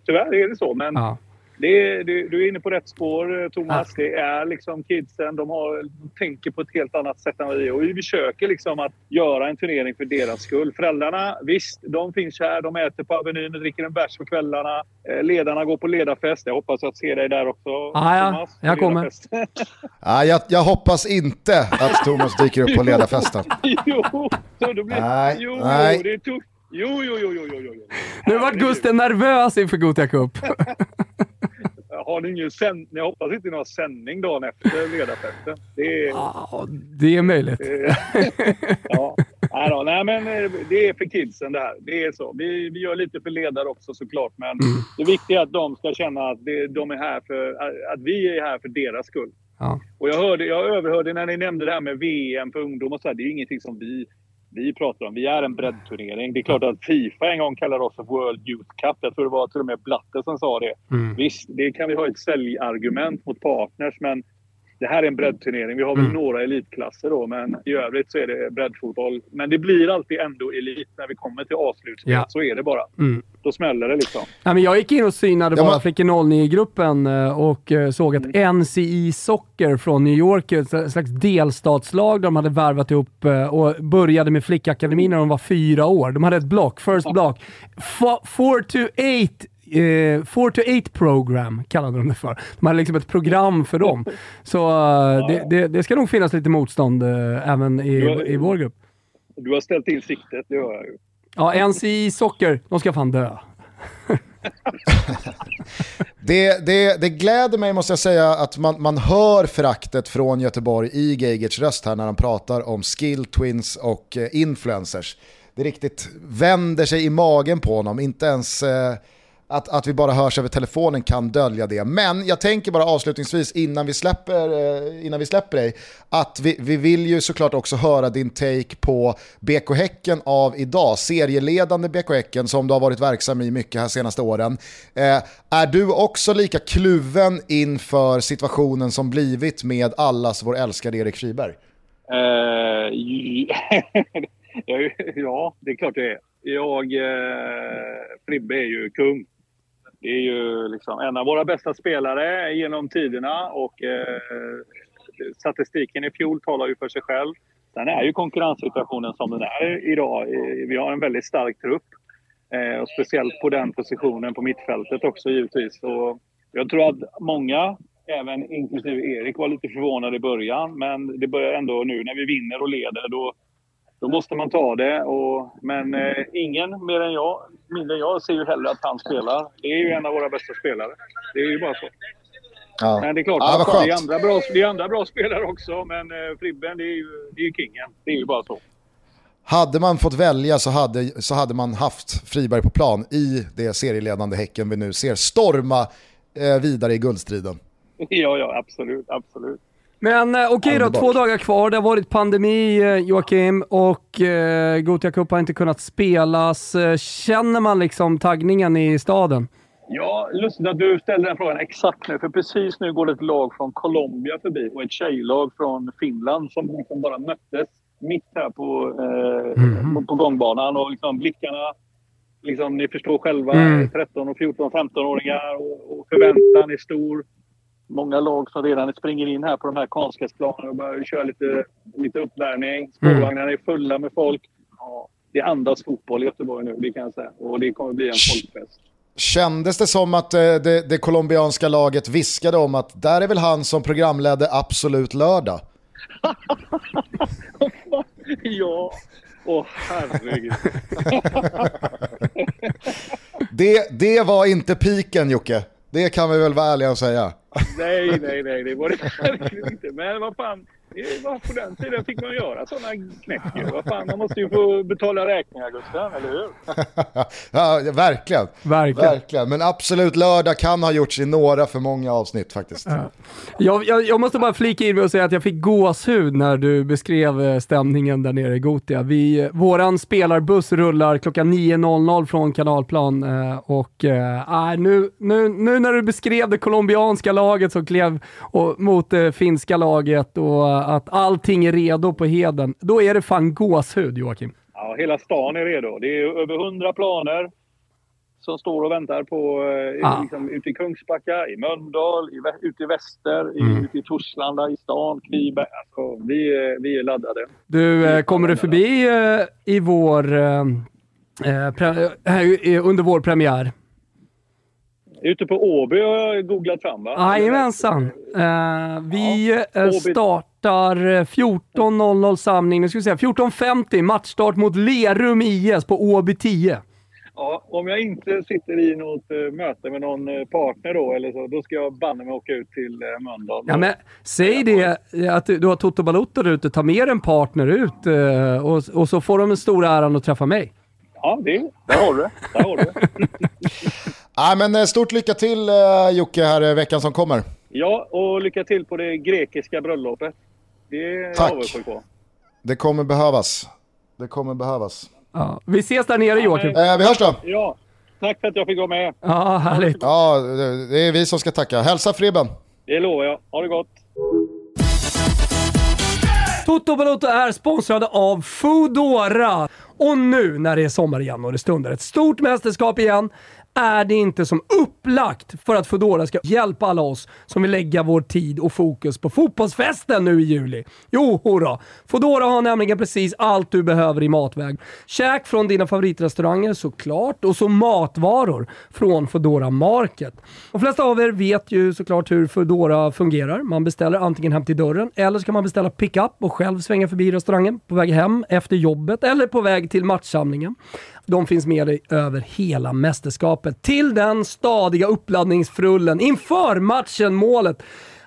Tyvärr är det så, men Ja. det du, du är inne på rätt spår eh, Thomas. Det är liksom kidsen, de, har, de tänker på ett helt annat sätt än vi. Och vi försöker liksom att göra en turnering för deras skull. Föräldrarna, visst, de finns här. De äter på Avenyn och dricker en bärs på kvällarna. Eh, Ledarna går på ledarfest. Jag hoppas att se dig där också Ja, ja. Thomas. Jag kommer. Ja, jag, jag hoppas inte att Thomas dyker upp på ledarfesten. jo, så då blir, Nej, jo, nej. det är tufft. Jo, jo, jo, jo, jo, jo. Nu vart Gusten nervös inför Gothia Cup. Har ni ingen sänd... Jag hoppas inte ni har sändning dagen efter ledarfesten. Det är... Ja, det är möjligt. Eh, ja. Nej, då, nej, men eh, det är för kidsen det här. Det är så. Vi, vi gör lite för ledare också såklart. Men det viktiga är att de ska känna att det, de är här för, att vi är här för deras skull. Ja. Och jag, hörde, jag överhörde när ni nämnde det här med VM för ungdom och så här, Det är ju ingenting som vi... vi pratar om. Vi är en breddturnering. Det är klart att Fifa en gång kallade oss World Youth Cup. Jag tror det var till och med Blatter som sa det. Mm. Visst, det kan vi ha ett säljargument mot partners, men det här är en breddturnering. Vi har väl mm. några elitklasser då, men i övrigt så är det breddfotboll. Men det blir alltid ändå elit när vi kommer till A-slutspel. Ja. Så är det bara. Mm. Då smäller det liksom. Ja, men jag gick in och synade ja, bara Flickor 09-gruppen eh, och eh, såg att mm. NCI Soccer från New York, ett slags delstatslag de hade värvat ihop eh, och började med flickakademin när de var fyra år. De hade ett block, first block. 4 to 8 eh, 4 to 8 program kallade de det för. De hade liksom ett program för dem. Så uh, det, det, det, ska nog finnas lite motstånd uh, även i, har, i vår grupp. Du har ställt in siktet, det hör jag ju. Ja, ens i socker, de ska fan dö. det, det, det gläder mig måste jag säga att man, man hör föraktet från Göteborg i Geigerts röst här när han pratar om skill twins och eh, influencers. Det riktigt vänder sig i magen på honom, inte ens eh, att, att vi bara hörs över telefonen kan dölja det. Men jag tänker bara avslutningsvis innan vi släpper, eh, innan vi släpper dig, att vi, vi vill ju såklart också höra din take på BK Häcken av idag, serieledande BK Häcken som du har varit verksam i mycket här senaste åren. Eh, är du också lika kluven inför situationen som blivit med allas vår älskade Erik Friberg? Uh, ja, det är klart det är. Jag, eh, Fribbe är ju kung. Det är ju liksom en av våra bästa spelare genom tiderna och eh, statistiken i fjol talar ju för sig själv. Sen är ju konkurrenssituationen som den är idag. Eh, vi har en väldigt stark trupp. Eh, och speciellt på den positionen på mittfältet också givetvis. Så jag tror att många, även inklusive Erik, var lite förvånade i början. Men det börjar ändå nu när vi vinner och leder. Då, då måste man ta det. Och, men eh, ingen mer än jag, mindre än jag, ser ju hellre att han spelar. Det är ju en av våra bästa spelare. Det är ju bara så. Ja. Men det är klart, ja, det, är andra bra, det är andra bra spelare också. Men eh, Fribben, det är ju det är kingen. Det är ju bara så. Hade man fått välja så hade, så hade man haft Friberg på plan i det serieledande Häcken vi nu ser storma eh, vidare i guldstriden. Ja, ja, absolut, absolut. Men eh, okej okay då, två dagar kvar. Det har varit pandemi eh, Joakim och eh, Gothia Cup har inte kunnat spelas. Eh, känner man liksom taggningen i staden? Ja, lustigt att du ställer den frågan exakt nu. För precis nu går det ett lag från Colombia förbi och ett tjejlag från Finland som liksom bara möttes mitt här på, eh, mm. på gångbanan. Och liksom blickarna, liksom, ni förstår själva, mm. 13 och 14 15-åringar och, och förväntan är stor många lag som redan springer in här på de här konstgräsplanerna och börjar köra lite, lite uppvärmning. Spårvagnarna är fulla med folk. Ja, det andas fotboll i Göteborg nu, det kan jag säga. Och det kommer bli en folkfest. Kändes det som att eh, det, det colombianska laget viskade om att där är väl han som programledde Absolut Lördag? ja, åh oh, herregud. det, det var inte piken Jocke. Det kan vi väl vara ärliga och säga. Nej, nej, nej, det var det verkligen inte. Men vad fan, på den tiden fick man göra sådana knäck Vad fan, man måste ju få betala räkningar Gustav, eller hur? ja, verkligen. verkligen. Verkligen. Men absolut lördag kan ha gjorts i några för många avsnitt faktiskt. Ja. Jag, jag, jag, måste bara flika in med och säga att jag fick gåshud när du beskrev eh, stämningen där nere i Gotia. Vi, eh, våran spelarbuss rullar klockan 9.00 från kanalplan eh, och äh, nu, nu, nu när du beskrev det colombianska laget som klev och, mot det finska laget och att allting är redo på Heden, då är det fan gåshud Joakim. Ja, hela stan är redo. Det är över hundra planer som står och väntar på ah. liksom, ute i Kungsbacka, i Mölndal, i, ute i väster, mm. ute i Torslanda, i stan, Kviberg. Alltså, vi, är, vi är laddade. Du, eh, kommer du förbi eh, i vår, eh, eh under vår premiär? Ute på Åby har jag googlat fram va? Jajamensan. Uh, vi ja, startar 14.00 samling, nu ska vi säga 14.50 matchstart mot Lerum IS på Åby 10. Ja, om jag inte sitter i något uh, möte med någon uh, partner då, eller så, då ska jag banne mig åka ut till Mölndal. Ja, men säg det, att du har Toto Balotto där ute, ta med en partner ut och, och så får de en stor äran att träffa mig. Ja, det, där har du det. Där har du Ja, men eh, stort lycka till Jocke här veckan som kommer. Ja, och lycka till på det grekiska bröllopet. Det är Tack. på. Det kommer behövas. Det kommer behövas. Ja. Vi ses där nere Joakim. Eh, vi hörs då. Ja, tack för att jag fick vara med. Ja, härligt. Ja, det det är vi som ska tacka. Hälsa Fribben. Det lovar jag. Ha det gott. Toto Balotto är sponsrade av Foodora. Och nu när det är sommar igen och det stundar ett stort mästerskap igen är det inte som upplagt för att Foodora ska hjälpa alla oss som vill lägga vår tid och fokus på fotbollsfesten nu i juli. Jo, hurra! Foodora har nämligen precis allt du behöver i matväg. Käk från dina favoritrestauranger såklart och så matvaror från Foodora Market. De flesta av er vet ju såklart hur Foodora fungerar. Man beställer antingen hem till dörren eller så kan man beställa pickup och själv svänga förbi restaurangen på väg hem efter jobbet eller på väg till matchsamlingen. De finns med dig över hela mästerskapet. Till den stadiga uppladdningsfrullen inför matchen, målet,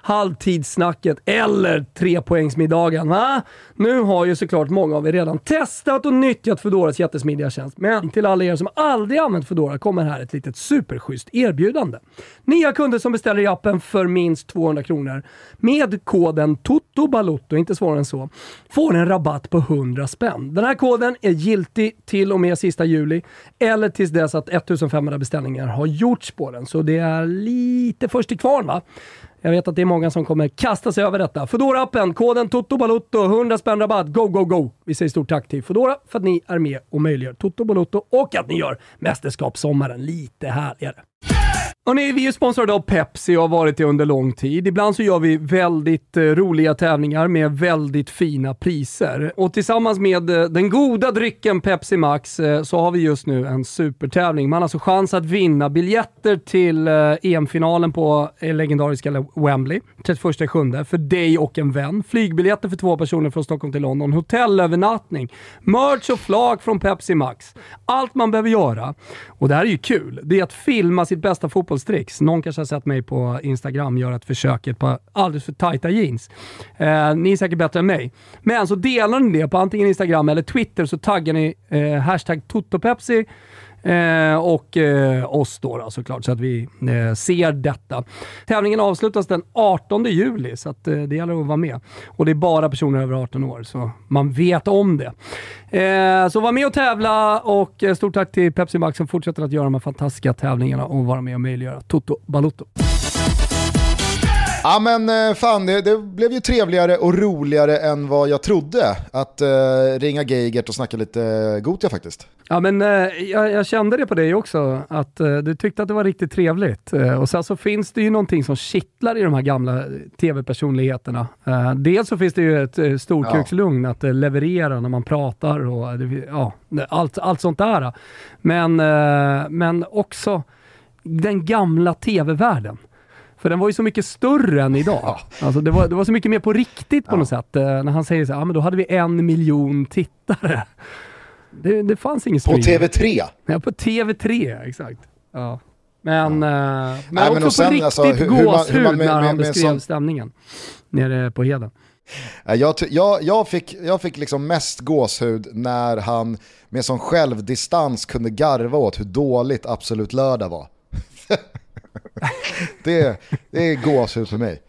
halvtidssnacket eller trepoängsmiddagen. Va? Nu har ju såklart många av er redan testat och nyttjat Foodoras jättesmidiga tjänst. Men till alla er som aldrig använt Foodora kommer här ett litet superschysst erbjudande. Nya kunder som beställer i appen för minst 200 kronor med koden TOTOBALOTTO, inte svårare än så, får en rabatt på 100 spänn. Den här koden är giltig till och med sista juli eller tills dess att 1500 beställningar har gjorts på den. Så det är lite först till kvarn va? Jag vet att det är många som kommer kasta sig över detta. Foodora appen koden TOTOBALOTTO, 100 spänn rabatt. Go, go, go! Vi säger stort tack till Foodora för att ni är med och möjliggör Toto Balotto och att ni gör mästerskapssommaren lite härligare. Hörrni, vi är sponsrade av Pepsi och har varit det under lång tid. Ibland så gör vi väldigt eh, roliga tävlingar med väldigt fina priser. Och tillsammans med eh, den goda drycken Pepsi Max eh, så har vi just nu en supertävling. Man har alltså chans att vinna biljetter till EM-finalen på legendariska Wembley 31 sjunde för dig och en vän. Flygbiljetter för två personer från Stockholm till London, hotellövernattning, merch och flak från Pepsi Max. Allt man behöver göra, och det här är ju kul, det är att filma sitt bästa fotbollstricks. Någon kanske har sett mig på Instagram göra ett försök i ett par alldeles för tajta jeans. Eh, ni är säkert bättre än mig. Men så delar ni det på antingen Instagram eller Twitter så taggar ni eh, hashtag TotoPepsi Eh, och eh, oss då, då såklart, så att vi eh, ser detta. Tävlingen avslutas den 18 juli, så att, eh, det gäller att vara med. Och det är bara personer över 18 år, så man vet om det. Eh, så var med och tävla och eh, stort tack till Pepsi Max som fortsätter att göra de här fantastiska tävlingarna och vara med och möjliggöra Toto Balotto. Ja men eh, fan, det, det blev ju trevligare och roligare än vad jag trodde att eh, ringa Geigert och snacka lite Gotia faktiskt. Ja, men eh, jag, jag kände det på dig också, att eh, du tyckte att det var riktigt trevligt. Eh, och sen så finns det ju någonting som kittlar i de här gamla tv-personligheterna. Eh, dels så finns det ju ett eh, storkukslugn att eh, leverera när man pratar och eh, ja, allt, allt sånt där. Men, eh, men också den gamla tv-världen. För den var ju så mycket större än idag. Alltså det, var, det var så mycket mer på riktigt på något sätt. Eh, när han säger så här, ah, men då hade vi en miljon tittare. Det, det fanns ingen På streaming. TV3. Ja, på TV3, exakt. Ja. Men, eh, men Nej, men också och sen, på riktigt alltså, hur- hur man- gåshud hur man med- när med- han med beskrev sån- stämningen nere på Heden. Jag, jag, jag, fick, jag fick liksom mest gåshud när han med sån självdistans kunde garva åt hur dåligt Absolut Lördag var. det, det är gåshud för mig.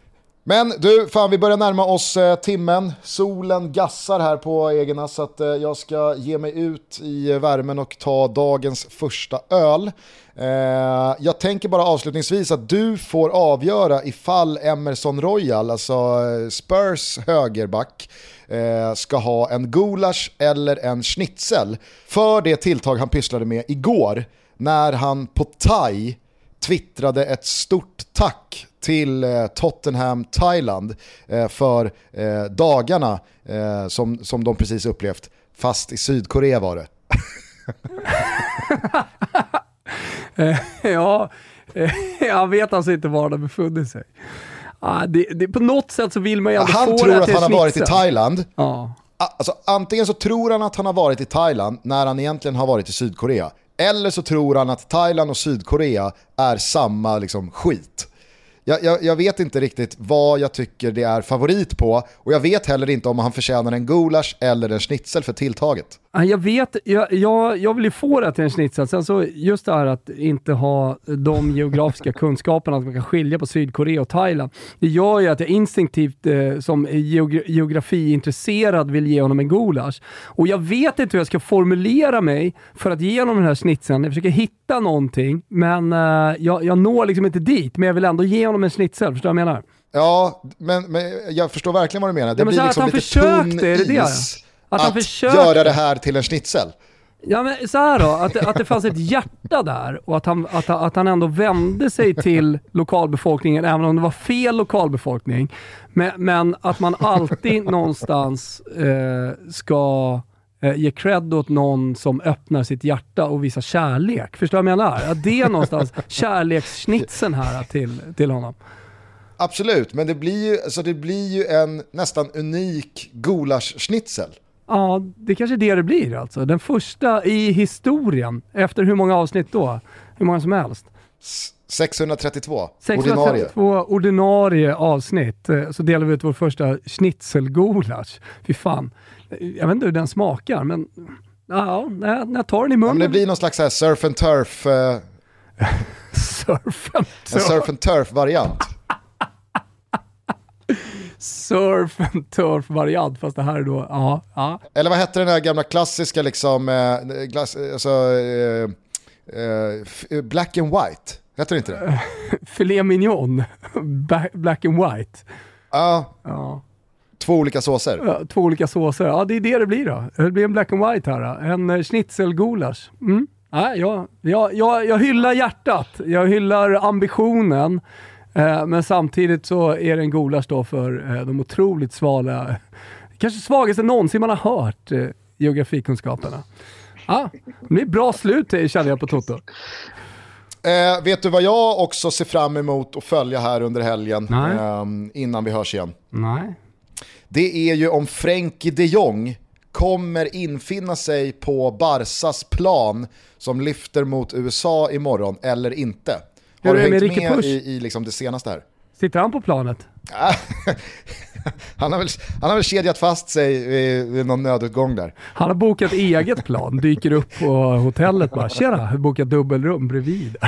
Men du, fan vi börjar närma oss eh, timmen. Solen gassar här på Egerna så att eh, jag ska ge mig ut i värmen och ta dagens första öl. Eh, jag tänker bara avslutningsvis att du får avgöra ifall Emerson Royal, alltså eh, Spurs högerback, eh, ska ha en gulasch eller en schnitzel för det tilltag han pysslade med igår när han på thai twittrade ett stort tack till eh, Tottenham Thailand eh, för eh, dagarna som, som de precis upplevt, fast i Sydkorea var det. ja, jag vet alltså inte var de befunnit sig. Ah, det, det, på något sätt så vill man ju ändå Han få tror det att till han har varit i. Thailand, Ja. Alltså, antingen så tror han att han har varit i Thailand när han egentligen har varit i Sydkorea. Eller så tror han att Thailand och Sydkorea är samma liksom, skit. Jag, jag, jag vet inte riktigt vad jag tycker det är favorit på och jag vet heller inte om han förtjänar en gulasch eller en schnitzel för tilltaget. Jag vet, jag, jag, jag vill ju få det till en schnitzel. Sen så just det här att inte ha de geografiska kunskaperna, att man kan skilja på Sydkorea och Thailand. Det gör ju att jag instinktivt eh, som geogra geografiintresserad vill ge honom en gulasch. Och jag vet inte hur jag ska formulera mig för att ge honom den här schnitzeln. Jag försöker hitta någonting, men eh, jag, jag når liksom inte dit. Men jag vill ändå ge honom en schnitzel, förstår du vad jag menar? Ja, men, men jag förstår verkligen vad du menar. Det Ja, men blir liksom att han lite försökte, tunn det det? Att att, han försökte. göra det här till en schnitzel. Ja men så här då, att, att det fanns ett hjärta där och att han, att, att han ändå vände sig till lokalbefolkningen, även om det var fel lokalbefolkning. Men, men att man alltid någonstans eh, ska eh, ge cred åt någon som öppnar sitt hjärta och visar kärlek. Förstår du vad jag menar? Att det är någonstans kärleksschnitzeln här till, till honom. Absolut, men det blir ju, alltså det blir ju en nästan unik gulaschschnitzel. Ja, det kanske är det det blir alltså. Den första i historien. Efter hur många avsnitt då? Hur många som helst. 632, 632 ordinarie. ordinarie avsnitt eh, så delar vi ut vår första schnitzelgulasch. Fy fan. Jag vet inte hur den smakar, men ja, när jag, tar den i Om munnen. det blir någon slags surf and turf, eh, surfen. en surf and turf variant. Surf and turf variant, fast det här är då, ja, ja. Eller vad hette den här gamla klassiska liksom, eh, glass, alltså, eh, eh, black and white? Hette det inte det? Filet mignon, black and white. Ja, Ja. två olika såser. Ja, två olika såser. Ja, det är det det blir då. Det blir en black and white här. Då. En eh, schnitzelgulasch. Mm. Ja, jag, jag, jag, jag hyllar hjärtat. Jag hyllar ambitionen. Eh, men samtidigt så är det en gulasch då för eh, de otroligt svala, kanske svagaste någonsin man har hört, eh, geografikunskaperna. Ja, det blir bra slut eh, känner jag på Toto. Eh, vet du vad jag också ser fram emot att följa här under helgen ehm, innan vi hörs igen? Nej. Det är ju om Frenkie de Jong kommer infinna sig på Barsas plan som lyfter mot USA imorgon eller inte. Hur Har du hängt med Pusch? i, i liksom det senaste här? Sitter han på planet? han, har väl, han har väl kedjat fast sig vid, någon nödutgång där. Han har bokat eget plan, dyker upp på hotellet bara. Tjena, bokat dubbelrum bredvid.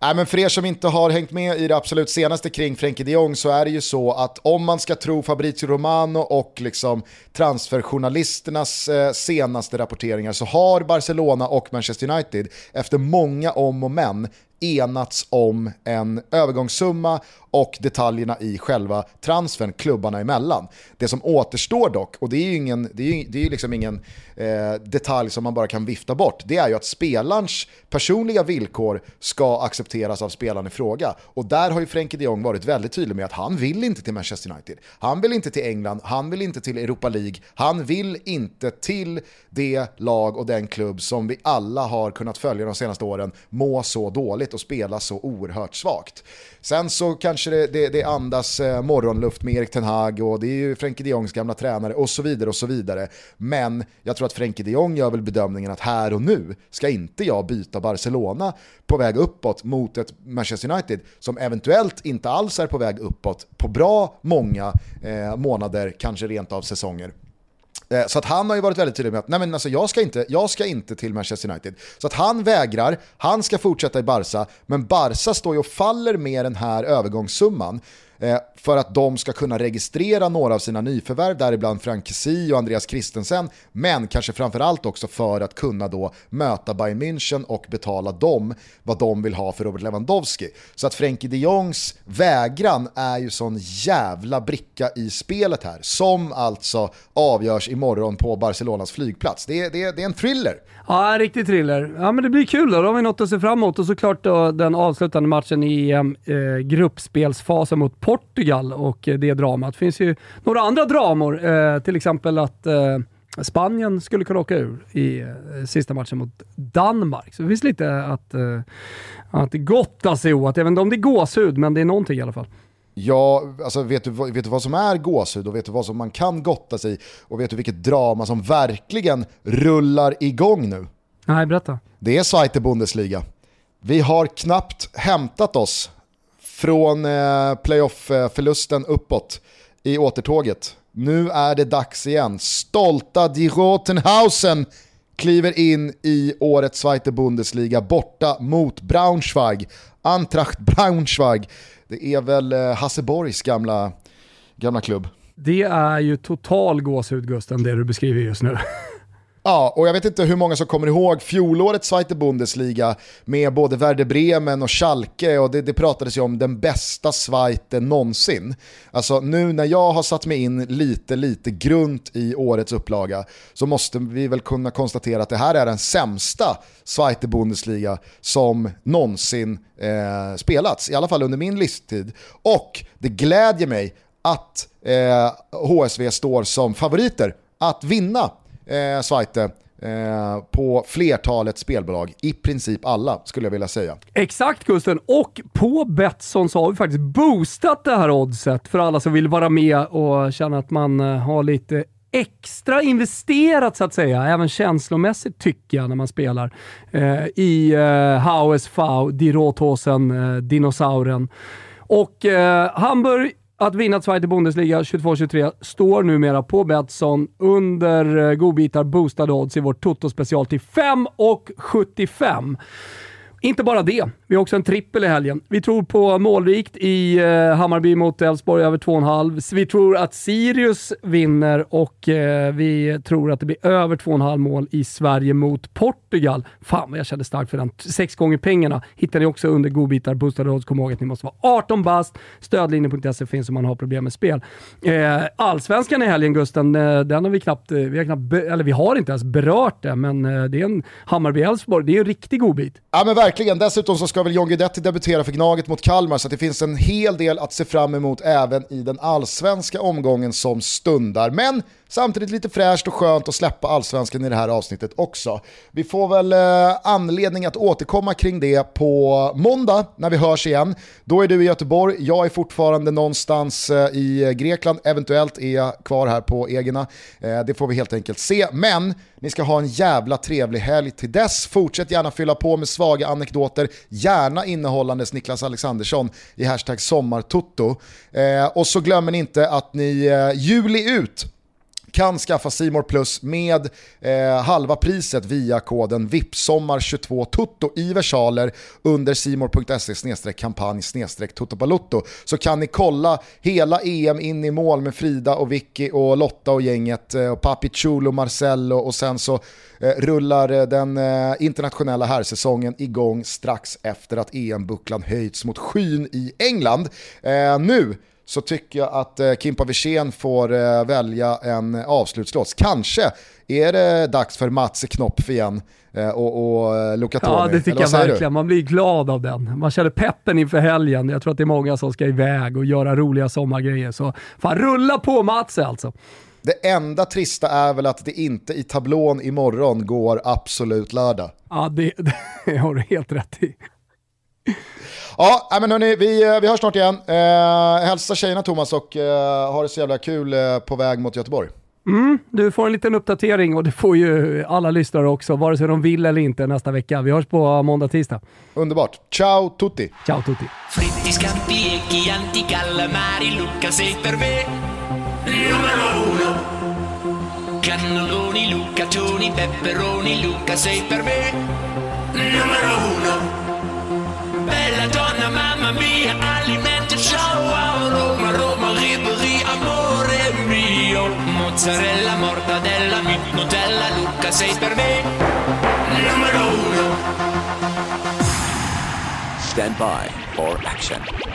Nej, men för er som inte har hängt med i det absolut senaste kring Frenkie de Jong så är det ju så att om man ska tro Fabrizio Romano och liksom transferjournalisternas eh, senaste rapporteringar så har Barcelona och Manchester United efter många om och men enats om en övergångssumma och detaljerna i själva transfern klubbarna emellan. Det som återstår dock, och det är ju ingen, det är ju, det är liksom ingen eh, detalj som man bara kan vifta bort, det är ju att spelarens personliga villkor ska accepteras av spelaren i fråga. Och där har ju Frenkie de Jong varit väldigt tydlig med att han vill inte till Manchester United. Han vill inte till England, han vill inte till Europa League, han vill inte till det lag och den klubb som vi alla har kunnat följa de senaste åren må så dåligt och spela så oerhört svagt. Sen så kanske det, det, det andas eh, morgonluft med Erik Ten Hag och det är ju Frenkie de Jongs gamla tränare och så vidare och så vidare. Men jag tror att Frenkie de Jong gör väl bedömningen att här och nu ska inte jag byta Barcelona på väg uppåt mot ett Manchester United som eventuellt inte alls är på väg uppåt på bra många eh, månader, kanske rent av säsonger. Eh, så att han har ju varit väldigt tydlig med att nej men alltså jag, ska inte, jag ska inte till Manchester United. Så att han vägrar, han ska fortsätta i Barca, men Barca står ju och faller med den här övergångssumman Eh, för att de ska kunna registrera några av sina nyförvärv, däribland Frank Kessie och Andreas Christensen, men kanske framförallt också för att kunna då möta Bayern München och betala dem vad de vill ha för Robert Lewandowski. Så att Frenkie de Jongs vägran är ju sån jävla bricka i spelet här, som alltså avgörs imorgon på Barcelonas flygplats. Det är, det är, det är en thriller. Ja, en riktig thriller. Ja, men det blir kul då. Då har vi något att se fram emot. Och såklart då den avslutande matchen i eh, gruppspelsfasen mot Portugal och eh, det dramat. Det finns ju några andra dramor, eh, till exempel att eh, Spanien skulle kunna åka ur i eh, sista matchen mot Danmark. Så det finns lite att, eh, att gotta sig åt. Jag vet inte om det är gåshud, men det är någonting i alla fall. Ja, alltså vet du, vad- vet du vad som är gåshud och vet du vad som man kan gotta sig och vet du vilket drama som verkligen rullar igång nu? Nej, berätta. Det är Zweite Bundesliga. Vi har knappt hämtat oss från eh, playoff-förlusten uppåt i återtåget Nu är det dags igen. Stolta Die Rotenhausen kliver in i årets Zweite Bundesliga borta mot Braunschweig. Antracht Braunschweig. Det är väl Hasseborgs Hasse Borgs gamla, gamla klubb. Det är ju total gåshud Gusten, det du beskriver just nu. Ja, och jag vet inte hur många som kommer ihåg fjolårets Zweite Bundesliga med både Werder Bremen och Schalke och det, det pratades ju om den bästa Zweite någonsin. Alltså nu när jag har satt mig in lite, lite grunt i årets upplaga så måste vi väl kunna konstatera att det här är den sämsta Zweite Bundesliga som någonsin eh, spelats, i alla fall under min listtid. Och det glädjer mig att eh, HSV står som favoriter att vinna eh, Svajte, eh, på flertalet spelbolag. I princip alla skulle jag vilja säga. Exakt Gusten, och på Betsson så har vi faktiskt boostat det här oddset för alla som vill vara med och känna att man eh, har lite extra investerat så att säga, även känslomässigt tycker jag när man spelar eh, i eh, HSV, Die Rothausen, eh, dinosauren. Och eh, Hamburg att vinna Zweite Bundesliga 22-23 står numera på Betsson under eh, godbitar boostade odds i vårt Toto-special till 5,75. Inte bara det, vi har också en trippel i helgen. Vi tror på målrikt i eh, Hammarby mot Elfsborg över 2,5. Vi tror att Sirius vinner och eh, vi tror att det blir över 2,5 mål i Sverige mot Portugal. Fan vad jag kände starkt för den. Sex gånger pengarna hittar ni också under godbitar, boostade odds. Kom ihåg att ni måste vara 18 bast. Stödlinjen.se finns om man har problem med spel. Eh, Allsvenskan i helgen Gusten, eh, den har vi knappt, eh, vi har knappt, eller vi har inte ens berört det, men eh, det är en Hammarby-Elfsborg. Det är en riktig godbit. Ja men verkligen, dessutom så ska väl John Guidetti debutera för Gnaget mot Kalmar så det finns en hel del att se fram emot även i den allsvenska omgången som stundar. Men samtidigt lite fräscht och skönt att släppa allsvenskan i det här avsnittet också. Vi får väl eh, anledning att återkomma kring det på måndag när vi hörs igen. Då är du i Göteborg, jag är fortfarande någonstans eh, i Grekland, eventuellt är jag kvar här på Egena. Eh, det får vi helt enkelt se, men ni ska ha en jävla trevlig helg till dess. Fortsätt gärna fylla på med svaga anekdoter, gärna innehållandes Niklas Alexandersson i hashtag sommartotto. Eh, och så glömmer ni inte att ni eh, juli ut kan skaffa Simor Plus med eh, halva priset via koden VIPSOMMAR22TUTTO i versaler under simor.se kampanj tuttobalutto så kan ni kolla hela EM in i mål med Frida och Vicky och Lotta och gänget eh, och Papi Chulo, Marcello och sen så eh, rullar eh, den eh, internationella herrsäsongen igång strax efter att EM-bucklan höjts mot skyn i England. Eh, nu så tycker jag att eh, Kimpa Wirsén får eh, välja en avslutslåt. Kanske är det dags för Mats Knopf igen eh, och, och eh, Luca Toni. Ja, det tycker jag verkligen. Man blir glad av den. Man känner peppen inför helgen. Jag tror att det är många som ska iväg och göra roliga sommargrejer. Så fan, rulla på Mats alltså. Det enda trista är väl att det inte i tablån imorgon går absolut lördag. Ja, det, det har du helt rätt i. Ja, men hörni, vi, eh, vi hörs snart igen. Eh, hälsa tjejerna Thomas och eh, ha det så jävla kul eh, på väg mot Göteborg. Mm, du får en liten uppdatering och det får ju alla lyssnare också, vare sig de vill eller inte nästa vecka. Vi hörs på måndag, tisdag. Underbart. Ciao tutti! Ciao tutti! Calamari, Luca lucaccioni, peperoni, Luca sei per me numero uno. Mamma mia, ciao, Roma, Roma, amore mio. Mozzarella, mortadella, Nutella, Luca sei per me numero uno. Stand by for action.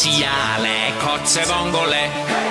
spaziale, cozze vongole.